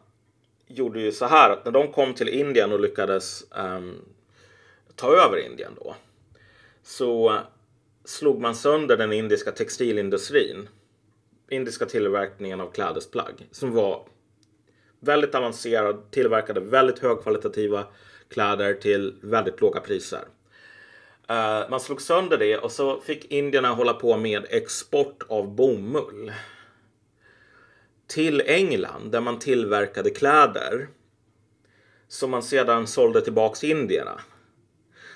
gjorde ju så här att när de kom till Indien och lyckades um, ta över Indien då. Så slog man sönder den indiska textilindustrin. Indiska tillverkningen av klädesplagg som var väldigt avancerad, tillverkade väldigt högkvalitativa kläder till väldigt låga priser. Uh, man slog sönder det och så fick indierna hålla på med export av bomull. Till England där man tillverkade kläder. Som man sedan sålde tillbaks till indierna.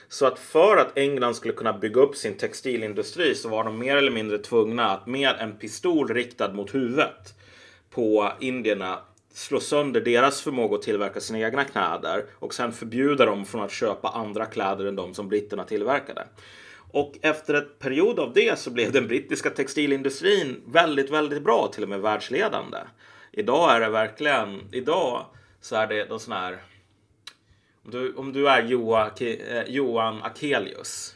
Så att för att England skulle kunna bygga upp sin textilindustri så var de mer eller mindre tvungna att med en pistol riktad mot huvudet på indierna slå sönder deras förmåga att tillverka sina egna kläder och sen förbjuda dem från att köpa andra kläder än de som britterna tillverkade. Och efter ett period av det så blev den brittiska textilindustrin väldigt, väldigt bra, till och med världsledande. Idag är det verkligen, idag så är det någon sån här, om du, om du är Joa, eh, Johan Akelius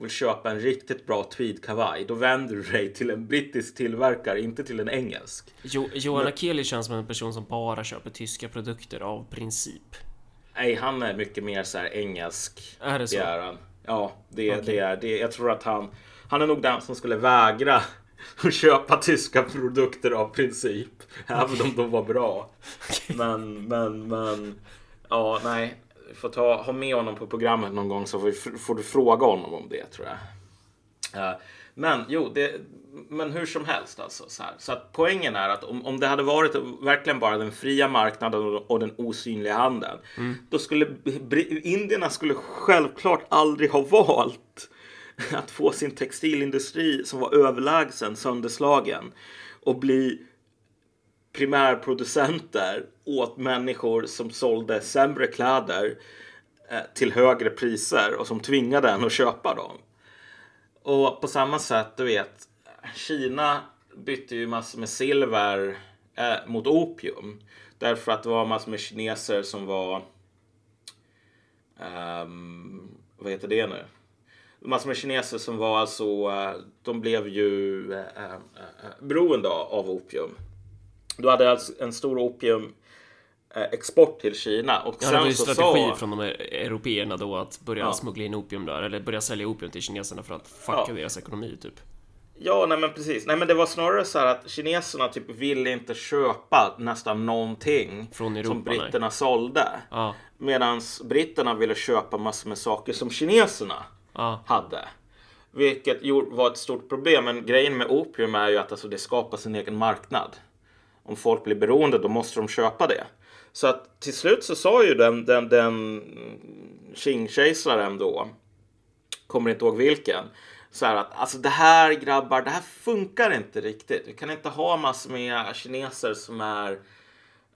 vill köpa en riktigt bra tweedkavaj, då vänder du dig till en brittisk tillverkare, inte till en engelsk. Jo, Johan Akeli känns som en person som bara köper tyska produkter av princip. Nej, han är mycket mer så här engelsk. Är det så? Det är han. Ja, det, okay. det är det. Jag tror att han, han är nog den som skulle vägra [LAUGHS] att köpa tyska produkter av princip. Även om de var bra. [LAUGHS] Men, men, men. Ja, nej får ta, ha med honom på programmet någon gång så får, får du fråga honom om det tror jag. Uh, men jo, det, men hur som helst alltså. Så, här. så att poängen är att om, om det hade varit verkligen bara den fria marknaden och, och den osynliga handeln. Mm. Då skulle indierna skulle självklart aldrig ha valt att få sin textilindustri som var överlägsen sönderslagen och bli primärproducenter åt människor som sålde sämre kläder eh, till högre priser och som tvingade en att köpa dem. Och på samma sätt, du vet, Kina bytte ju massor med silver eh, mot opium. Därför att det var massor med kineser som var Um, vad heter det nu? Massor med kineser som var alltså, eh, de blev ju eh, eh, eh beroende av opium. Du hade alltså en stor opium eh, export till Kina och Ja, det var ju så strategi sa- från de här européerna då att börja Ja. smuggla in opium där, eller börja sälja opium till kineserna för att fucka Ja. deras ekonomi typ. Ja, nej men precis. Nej men det var snarare så här att kineserna typ ville inte köpa nästan någonting Från Europa, som britterna sålde. Ja, Medan britterna ville köpa massor med saker som kineserna ja, hade. Vilket var ett stort problem. Men grejen med opium är ju att alltså, det skapar sin egen marknad. Om folk blir beroende då måste de köpa det. Så att till slut så sa ju den, den, den Qing-kejsaren då, kommer inte ihåg vilken, så här att alltså det här grabbar, det här funkar inte riktigt. Vi kan inte ha massor med kineser som är,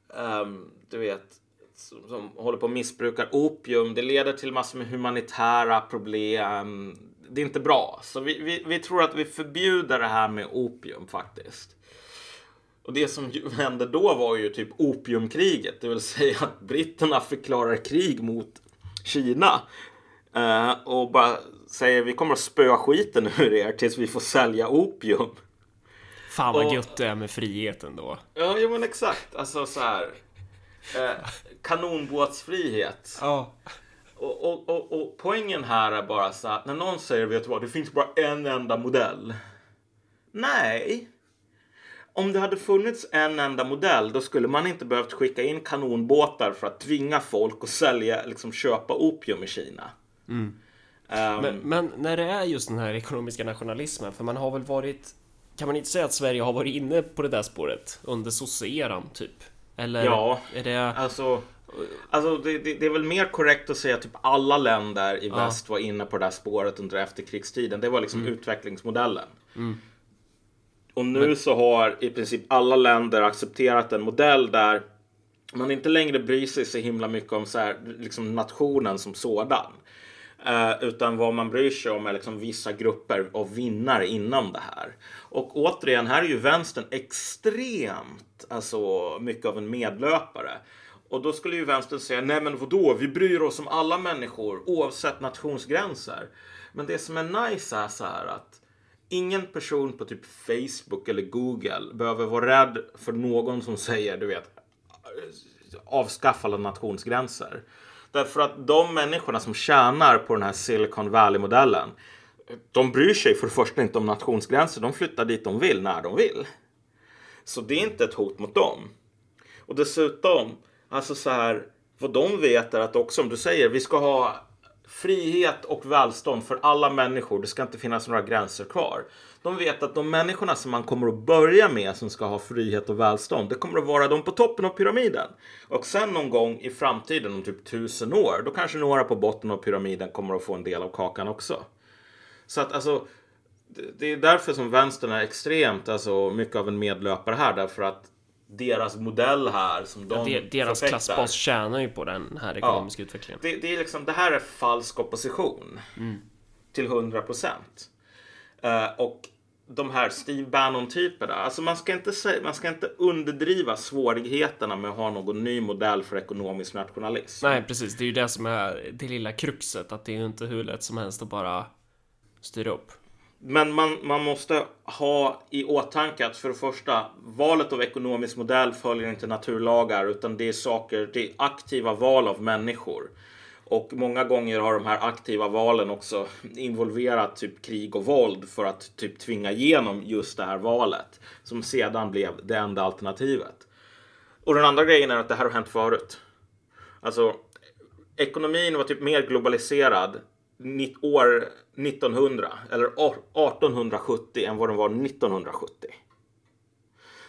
um, du vet, som, som håller på och missbrukar opium. Det leder till massor med humanitära problem. Det är inte bra. Så vi, vi, vi tror att vi förbjuder det här med opium faktiskt. Och det som [LAUGHS] hände då var ju typ opiumkriget, det vill säga att britterna förklarar krig mot Kina. Eh, och bara säger vi kommer att spöa skiten ur er tills vi får sälja opium. Fan vad Och- gött det är med friheten då. Ja, jo, men exakt. Alltså så här. Eh, kanonbåtsfrihet. Ja. Och, och, och, och poängen här är bara så att när någon säger vet du vad, det finns bara en enda modell. Nej. Om det hade funnits en enda modell då skulle man inte behövt skicka in kanonbåtar för att tvinga folk att sälja, liksom köpa opium i Kina. Ehm, Men, men när det är just den här ekonomiska nationalismen, för man har väl varit... Kan man inte säga att Sverige har varit inne på det där spåret under sosseeran typ? Eller Ja. är det... Alltså, alltså det, det, det är väl mer korrekt att säga att typ alla länder i Ja. väst var inne på det där spåret under efterkrigstiden. Det var liksom utvecklingsmodellen. Och nu så har i princip alla länder accepterat en modell där man inte längre bryr sig så himla mycket om så här, liksom nationen som sådan. Eh, utan vad man bryr sig om är liksom vissa grupper av vinnare inom det här. Och återigen, här är ju vänstern extremt alltså, mycket av en medlöpare. Och då skulle ju vänstern säga, nej men vadå, vi bryr oss om alla människor oavsett nationsgränser. Men det som är nice är så här att ingen person på typ Facebook eller Google behöver vara rädd för någon som säger, du vet, avskaffa alla nationsgränser. Därför att de människorna som tjänar på den här Silicon Valley-modellen, de bryr sig för det första inte om nationsgränser. De flyttar dit de vill, när de vill. Så det är inte ett hot mot dem. Och dessutom, alltså så här, vad de vet är att också om du säger vi ska ha frihet och välstånd för alla människor. Det ska inte finnas några gränser kvar. De vet att de människorna som man kommer att börja med som ska ha frihet och välstånd, det kommer att vara de på toppen av pyramiden. Och sen någon gång i framtiden, om typ tusen år, då kanske några på botten av pyramiden kommer att få en del av kakan också. Så att alltså, det- är därför som vänstern är extremt, alltså mycket av en medlöpare här, därför att deras modell här som de De, deras förfäktar- klassbas tjänar ju på den här ekonomiska utvecklingen. det, det, är liksom, det här är falsk opposition. Till 100 procent. Eh, och de här Steve Bannon-typerna. Alltså man ska, inte säga, man ska inte underdriva svårigheterna med att ha någon ny modell för ekonomisk nationalism. Nej, precis. Det är ju det som är det lilla kruxet. Att det är ju inte hur lätt som helst att bara styra upp. Men man, man måste ha i åtanke att för det första, valet av ekonomisk modell följer inte naturlagar utan det är saker, det är aktiva val av människor. Och många gånger har de här aktiva valen också involverat typ krig och våld för att typ tvinga igenom just det här valet som sedan blev det enda alternativet. Och den andra grejen är att det här har hänt förut. Alltså, ekonomin var typ mer globaliserad år 1900 eller 1870 än vad den var 1970.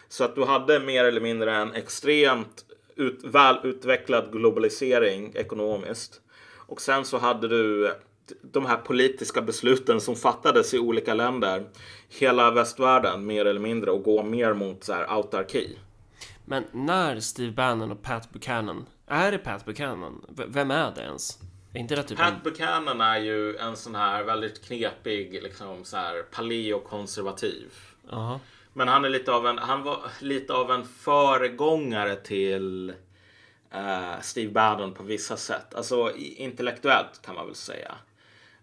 Så att du hade mer eller mindre en extremt ut, välutvecklad globalisering ekonomiskt. Och sen så hade du de här politiska besluten som fattades i olika länder. Hela västvärlden mer eller mindre och gå mer mot så här autarki. Men när Steve Bannon och Pat Buchanan... Är det Pat Buchanan? V- vem är det ens? Inte det typ en... Pat Buchanan är ju en sån här väldigt knepig, liksom så här paleokonservativ. Jaha. Men han är lite av en, han var lite av en föregångare till eh, Steve Bannon på vissa sätt. Alltså intellektuellt kan man väl säga.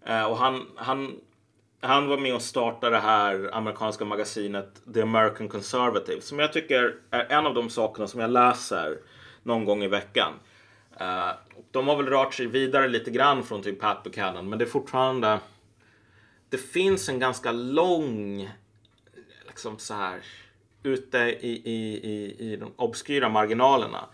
Eh, och han, han, han var med och startade det här amerikanska magasinet The American Conservative som jag tycker är en av de sakerna som jag läser någon gång i veckan. Eh, de har väl rört sig vidare lite grann från typ Pat Buchanan men det är fortfarande det finns en ganska lång liksom så här ute i, i, i, i de obskyra marginalerna.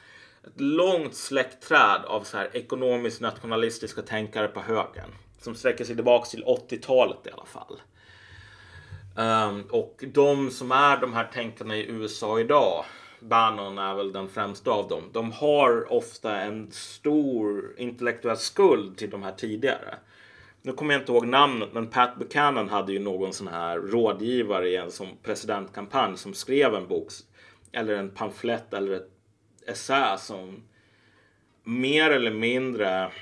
Ett långt släktträd av så här ekonomiskt nationalistiska tänkare på högen som sträcker sig tillbaka till 80-talet i alla fall. Um, och de som är de här tänkarna i USA idag, Bannon är väl den främsta av dem, de har ofta en stor intellektuell skuld till de här tidigare. Nu kommer jag inte ihåg namnet, men Pat Buchanan hade ju någon sån här rådgivare i en som presidentkampanj som skrev en bok eller en pamflett eller ett essä som mer eller mindre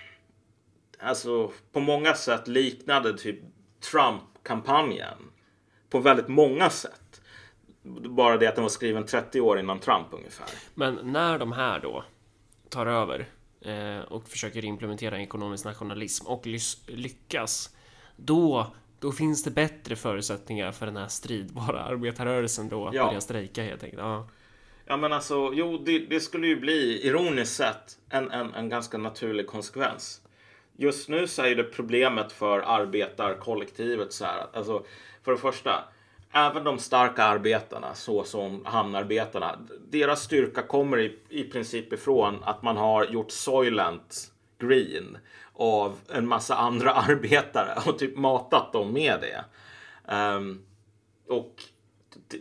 alltså på många sätt liknade typ Trump-kampanjen på väldigt många sätt. Bara det att den var skriven 30 år innan Trump ungefär. Men när de här då tar över eh, och försöker implementera ekonomisk nationalism och lyckas, då då finns det bättre förutsättningar för den här stridbara [LAUGHS] arbetarrörelsen då att ja. börja strejka helt enkelt. Ja. Ja men alltså, jo det, det skulle ju bli ironiskt sett en, en, en ganska naturlig konsekvens. Just nu så är det problemet för arbetarkollektivet så här. Alltså, för det första, även de starka arbetarna, så som hamnarbetarna, deras styrka kommer i, i princip ifrån att man har gjort Soylent green av en massa andra [LAUGHS] arbetare och typ matat dem med det. Um, och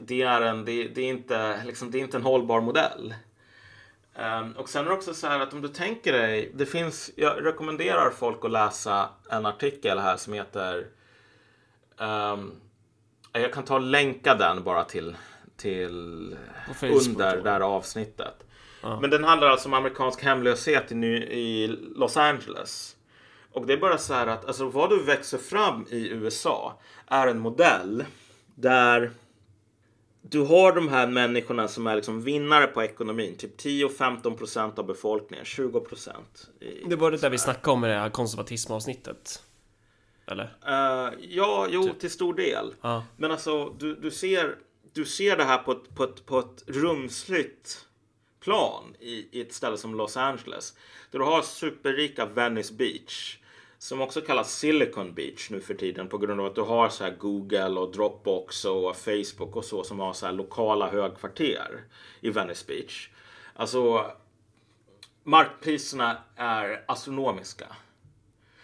det är, en, det, det, är inte, liksom, det är inte en hållbar modell. Um, och sen är det också så här att om du tänker dig, det finns, jag rekommenderar folk att läsa en artikel här som heter um, jag kan ta och länka den bara till, till under det här avsnittet. Ah. Men den handlar alltså om amerikansk hemlöshet i, i Los Angeles. Och det är bara så här att alltså, vad du växer fram i USA är en modell där du har de här människorna som är liksom vinnare på ekonomin. Typ 10-15 procent av befolkningen, 20 procent. Det var det där vi snackade om i det här konservatismavsnittet. Eller? Uh, ja, jo, typ. till stor del. Uh. Men alltså, du, du, ser, du ser det här på ett, på ett, på ett rumsligt plan i, i ett ställe som Los Angeles. Där du har superrika Venice Beach som också kallas Silicon Beach nu för tiden på grund av att du har så här Google och Dropbox och Facebook och så som har så här lokala högkvarter i Venice Beach. Alltså markpriserna är astronomiska.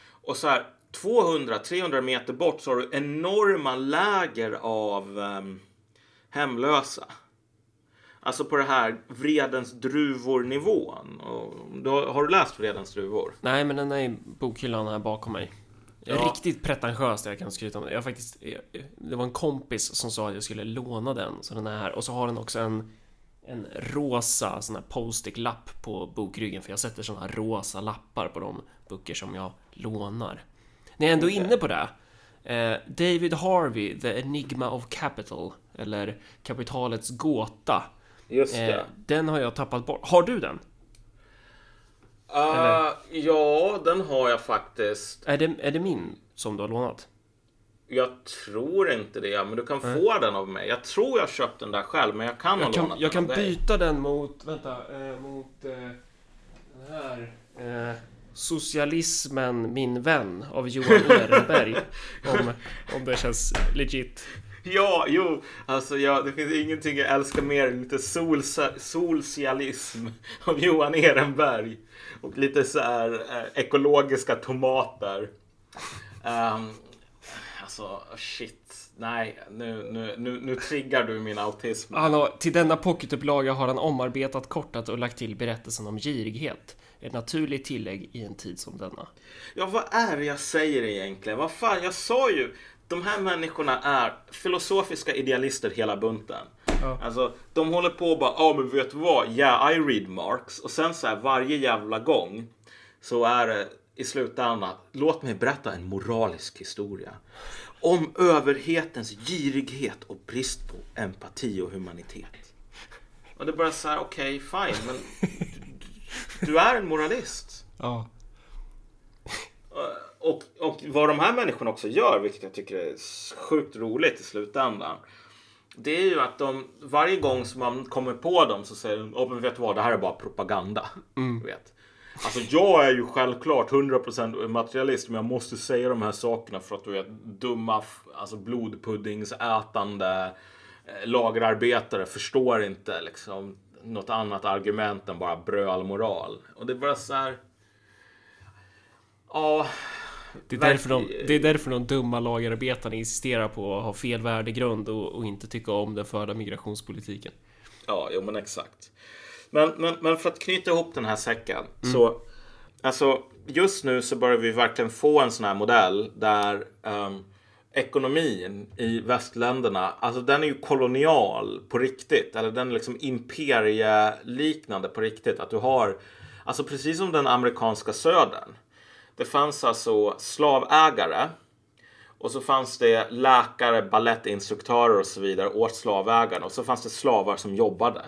Och så här 200-300 meter bort så har du enorma läger av um, hemlösa. Alltså på det här Vredens druvor nivån. har du läst Vredens druvor? Nej, men den är i bokhyllan här bakom mig. Ja. Riktigt pretentiöst jag kan skryta om det. Jag faktiskt, det var en kompis som sa att jag skulle låna den, så den är här. Och så har den också en, en rosa sån här post-it-lapp på bokryggen, för jag sätter såna här rosa lappar på de böcker som jag lånar. När jag ändå är inne på det. Eh, David Harvey, The Enigma of Capital, eller Kapitalets gåta Just det. Eh, den har jag tappat bort. Har du den? Uh, ja, den har jag faktiskt. Är det, är det min som du har lånat? Jag tror inte det, men du kan mm. få den av mig. Jag tror jag köpt den där själv, men jag kan jag ha kan, lånat Jag den kan byta den mot, vänta, eh, mot eh, den här. Socialismen min vän av Johan Ehrenberg. [LAUGHS] om, om det känns legit. Ja, jo, alltså ja, det finns ingenting jag älskar mer än lite solcialism av Johan Ehrenberg. Och lite så här eh, ekologiska tomater. Um, alltså, shit. Nej, nu, nu, nu, nu triggar du min autism. Hallå, till denna pocketupplaga har han omarbetat, kortat och lagt till berättelsen om girighet. Ett naturligt tillägg i en tid som denna. Ja, vad är det jag säger egentligen? Vad fan, jag sa ju de här människorna är filosofiska idealister hela bunten. Ja. Alltså, de håller på och bara, ja ah, men vet du vad, yeah I read Marx. Och sen så här varje jävla gång så är det i slutändan, låt mig berätta en moralisk historia. Om överhetens girighet och brist på empati och humanitet. Och det är bara så här, okej, okay, fine, men [LAUGHS] Du är en moralist. Ja. Och, och vad de här människorna också gör, vilket jag tycker är sjukt roligt i slutändan. Det är ju att de varje gång som man kommer på dem så säger de, oh, men vet du vad, det här är bara propaganda. Du vet. Alltså jag är ju självklart 100% materialist men jag måste säga de här sakerna för att du vet dumma alltså blodpuddingsätande eh, lagerarbetare förstår inte liksom något annat argument än bara brölmoral. Och det bara så här. Ja, Det är, därför de, det är därför de dumma lagerarbetarna insisterar på att ha fel värdegrund och, och inte tycka om den förda migrationspolitiken. Ja, jo men exakt. Men, men, men för att knyta ihop den här säcken. Så, alltså, just nu så börjar vi verkligen få en sån här modell där ehm, ekonomin i västländerna, alltså den är ju kolonial på riktigt. Eller den är liksom imperieliknande på riktigt. Att du har, alltså precis som den amerikanska södern. Det fanns alltså slavägare och så fanns det läkare, ballettinstruktörer och så vidare åt slavägarna. Och så fanns det slavar som jobbade.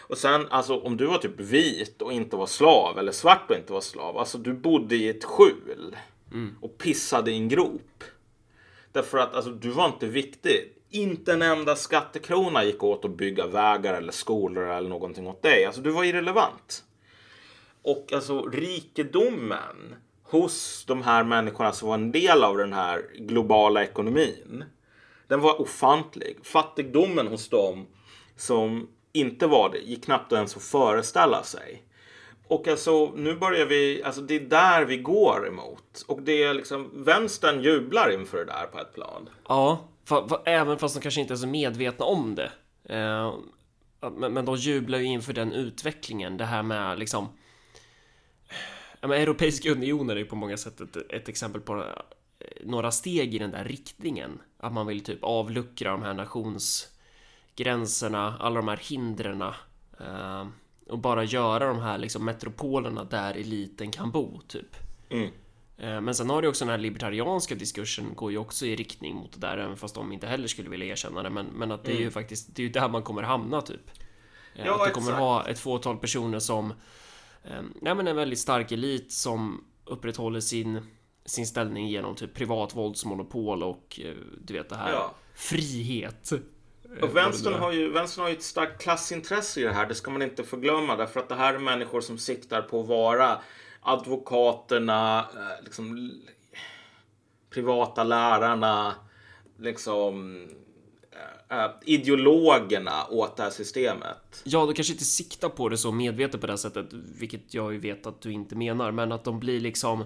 Och sen, alltså om du var typ vit och inte var slav, eller svart och inte var slav. Alltså du bodde i ett skjul. Och pissade i en grop. Därför att alltså, du var inte viktig. Inte en enda skattekrona gick åt att bygga vägar eller skolor eller någonting åt dig. Alltså du var irrelevant. Och alltså rikedomen hos de här människorna som var en del av den här globala ekonomin. Den var ofantlig. Fattigdomen hos dem som inte var det gick knappt ens att föreställa sig. Och alltså nu börjar vi, alltså det är där vi går emot. Och det är liksom, vänstern jublar inför det där på ett plan. Ja, fa, fa, även fast de kanske inte är så medvetna om det. Eh, men, men de jublar ju inför den utvecklingen. Det här med liksom... Ja, men Europeiska unionen är ju på många sätt ett, ett exempel på eh, några steg i den där riktningen. Att man vill typ avluckra de här nationsgränserna, alla de här hindren. Eh, och bara göra de här liksom metropolerna där eliten kan bo, typ. Mm. Eh, Men sen har du också den här libertarianska diskursen går ju också i riktning mot det där, även fast de inte heller skulle vilja erkänna det. Men, men att det är ju faktiskt, det är ju där man kommer hamna typ. Eh, Ja, att det kommer exakt. ha ett fåtal personer som, eh, ja men en väldigt stark elit som upprätthåller sin, sin ställning genom typ privat våldsmonopol och eh, du vet det här Ja. frihet. Och vänstern har, ju, vänstern har ju ett starkt klassintresse i det här. Det ska man inte förglömma. Därför att det här är människor som siktar på att vara advokaterna, eh, liksom, privata lärarna, liksom eh, eh, ideologerna åt det här systemet. Ja, du kanske inte siktar på det så medvetet på det här sättet, vilket jag ju vet att du inte menar, men att de blir liksom...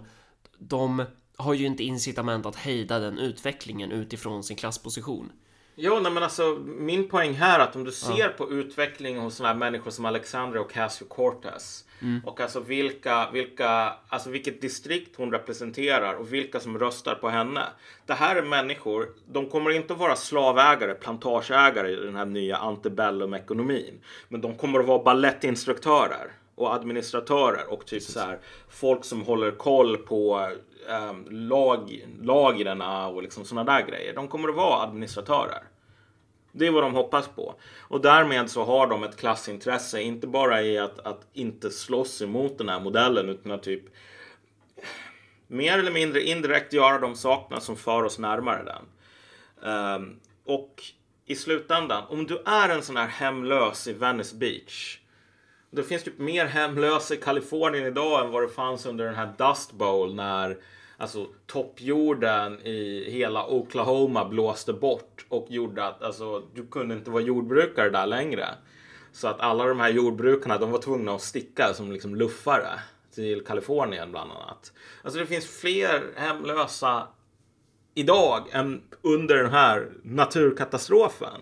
De har ju inte incitament att hejda den utvecklingen utifrån sin klassposition. Jo, nej, men alltså min poäng här är att om du ser på utveckling hos sådana här människor som Alexandra Ocasio-Cortez och alltså vilka, vilka, alltså vilket distrikt hon representerar och vilka som röstar på henne. Det här är människor, de kommer inte att vara slavägare, plantageägare i den här nya antebellum-ekonomin. Men de kommer att vara ballettinstruktörer och administratörer och typ så här folk som håller koll på um, lag, lagren och liksom sådana där grejer. De kommer att vara administratörer. Det är vad de hoppas på. Och därmed så har de ett klassintresse, inte bara i att, att inte slåss emot den här modellen utan att typ mer eller mindre indirekt göra de sakerna som för oss närmare den. Ehm, och i slutändan, om du är en sån här hemlös i Venice Beach. Det finns typ mer hemlösa i Kalifornien idag än vad det fanns under den här Dust Bowl när alltså, toppjorden i hela Oklahoma blåste bort och gjorde att alltså, du kunde inte vara jordbrukare där längre. Så att alla de här jordbrukarna de var tvungna att sticka som liksom luffare till Kalifornien bland annat. Alltså det finns fler hemlösa idag än under den här naturkatastrofen.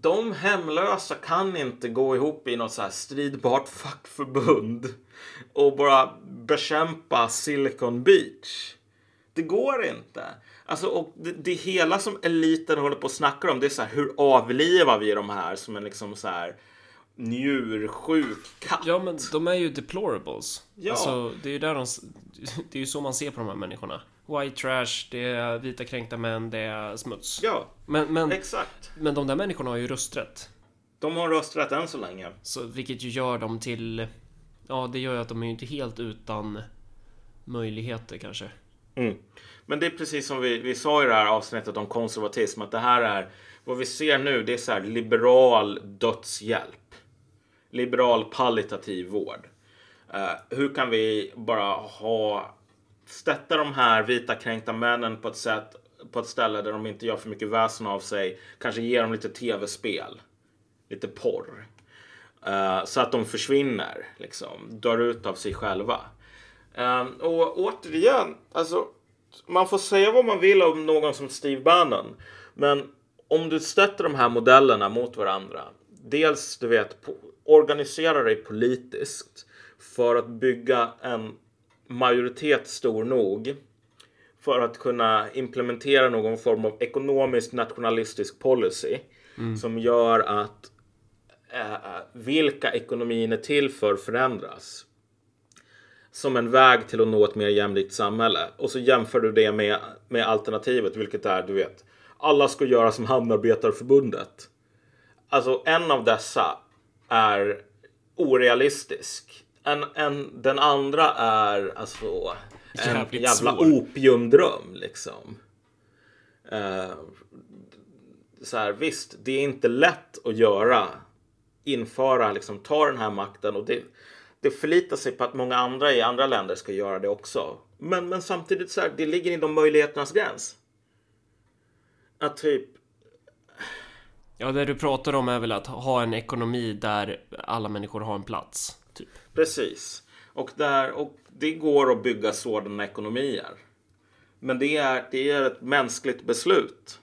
De hemlösa kan inte gå ihop i något så här stridbart fackförbund och bara bekämpa Silicon Beach. Det går inte. Alltså, och det, det hela som eliten håller på att snacka om det är så här, hur avlivar vi de här som en liksom så här njursjuk katt? Ja, men de är ju deplorables. Ja. Alltså, det är ju där de... [LAUGHS] Det är ju så man ser på de här människorna. White trash, det är vita kränkta män, det är smuts. Ja, Men, men, exakt. men de där människorna har ju rösträtt. De har rösträtt än så länge. Så, vilket ju gör dem till ja, det gör ju att de är ju inte helt utan möjligheter kanske. Mm. Men det är precis som vi, vi sa i det här avsnittet om konservatism, att det här är vad vi ser nu. Det är så här liberal dödshjälp, liberal palliativ vård. Uh, hur kan vi bara ha stötta de här vita kränkta männen på ett sätt på ett ställe där de inte gör för mycket väsen av sig. Kanske ge dem lite tv-spel, lite porr. Uh, så att de försvinner, liksom, dör ut av sig själva. Uh, och återigen, alltså, man får säga vad man vill om någon som Steve Bannon. Men om du stöter de här modellerna mot varandra. Dels, du vet, organisera dig politiskt för att bygga en majoritet stor nog för att kunna implementera någon form av ekonomisk nationalistisk policy mm. som gör att äh, vilka ekonomin är till för förändras som en väg till att nå ett mer jämlikt samhälle. Och så jämför du det med, med alternativet, vilket är, du vet, alla ska göra som Hamnarbetarförbundet. Alltså en av dessa är orealistisk. En, en, den andra är alltså en Jävligt jävla svår. opiumdröm liksom. Uh, så här, visst, det är inte lätt att göra. Införa, liksom ta den här makten och det, det förlitar sig på att många andra i andra länder ska göra det också. Men, men samtidigt så här, det ligger inom möjligheternas gräns. Att typ... Ja, det du pratar om är väl att ha en ekonomi där alla människor har en plats. Precis. Och, där, och det går att bygga sådana ekonomier. Men det är, det är ett mänskligt beslut.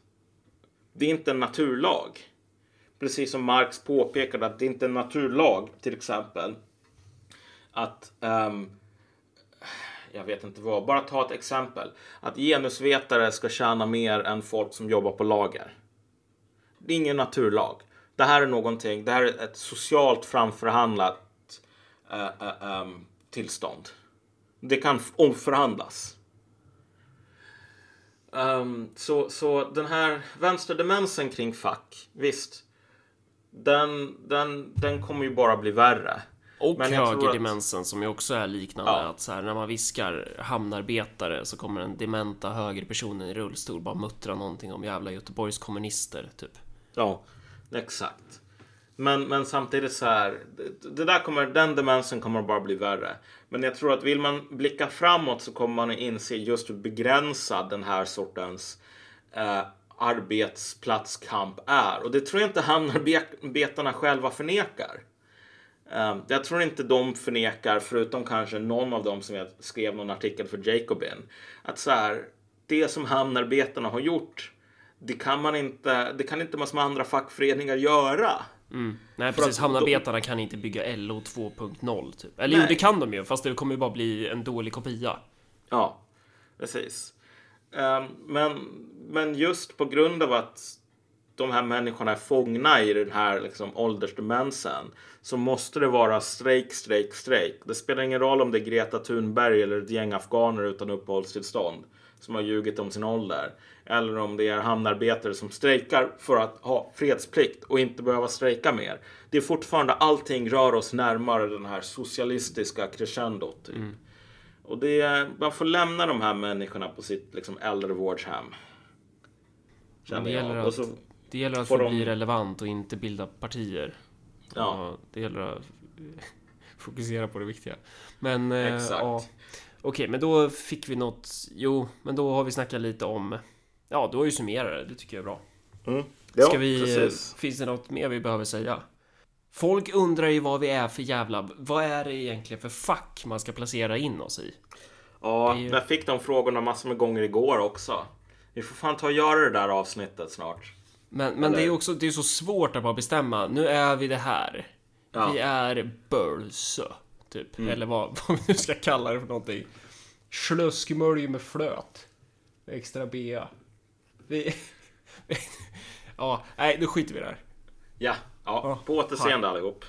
Det är inte en naturlag. Precis som Marx påpekade att det är inte är en naturlag till exempel. Att um, jag vet inte vad, bara ta ett exempel. Att genusvetare ska tjäna mer än folk som jobbar på lager. Det är ingen naturlag. Det här är någonting, det här är ett socialt framförhandlat tillstånd. Det kan omförhandlas. Um, så, så den här vänsterdemensen kring fack, visst. Den, den, den kommer ju bara bli värre. Och högerdemensen att... som ju också är liknande. Ja. Att så här, när man viskar hamnarbetare så kommer den dementa högerpersonen i rullstol bara muttra någonting om jävla Göteborgs kommunister, typ. Ja, exakt. Men, men samtidigt så här, det, det, där kommer, den demensen kommer bara bli värre. Men jag tror att vill man blicka framåt så kommer man att inse just hur begränsad den här sortens eh, arbetsplatskamp är. Och det tror jag inte hamnarbetarna själva förnekar. Um, jag tror inte de förnekar, förutom kanske någon av dem som jag skrev någon artikel för Jacobin, att så här, det som hamnarbetarna har gjort, det kan man inte, det kan inte massor med andra fackföreningar göra. Mm. Nej precis, hamnarbetarna kan inte bygga LO 2.0 typ. Eller jo, det kan de ju, fast det kommer ju bara bli en dålig kopia. Ja, precis. Um, men, men just på grund av att de här människorna är fångna i den här liksom, åldersdemensen så måste det vara strejk, strejk, strejk. Det spelar ingen roll om det är Greta Thunberg eller ett gäng afghaner utan uppehållstillstånd som har ljugit om sin ålder. Eller om det är hamnarbetare som strejkar för att ha fredsplikt och inte behöva strejka mer. Det är fortfarande allting rör oss närmare den här socialistiska crescendot. Typ. Mm. Och det är, man får lämna de här människorna på sitt liksom, äldrevårdshem. det gäller att, så, det gäller att få de... relevant och inte bilda partier. Ja. det gäller att [LAUGHS] fokusera på det viktiga. Men, eh, Exakt. ja. Okej, men då fick vi något. Jo, men då har vi snackat lite om. Ja, du har ju summerat det. Det tycker jag är bra. Mm. Ja, Ska vi, precis. Finns det något mer vi behöver säga? Folk undrar ju vad vi är för jävla... Vad är det egentligen för fack man ska placera in oss i? Ja, ju... jag fick de frågorna massor med gånger igår också. Vi får fan ta och göra det där avsnittet snart. Men, men det är också det är så svårt att bara bestämma. Nu är vi det här. Ja. Vi är Bölsö. Typ. Mm. Eller vad, [LAUGHS] vad vi nu ska kalla det för någonting. Sluskmölj med flöt. Extra bea. Vi... [LAUGHS] ja, nej, nu skiter vi där. Ja, ja. på återseende allihop.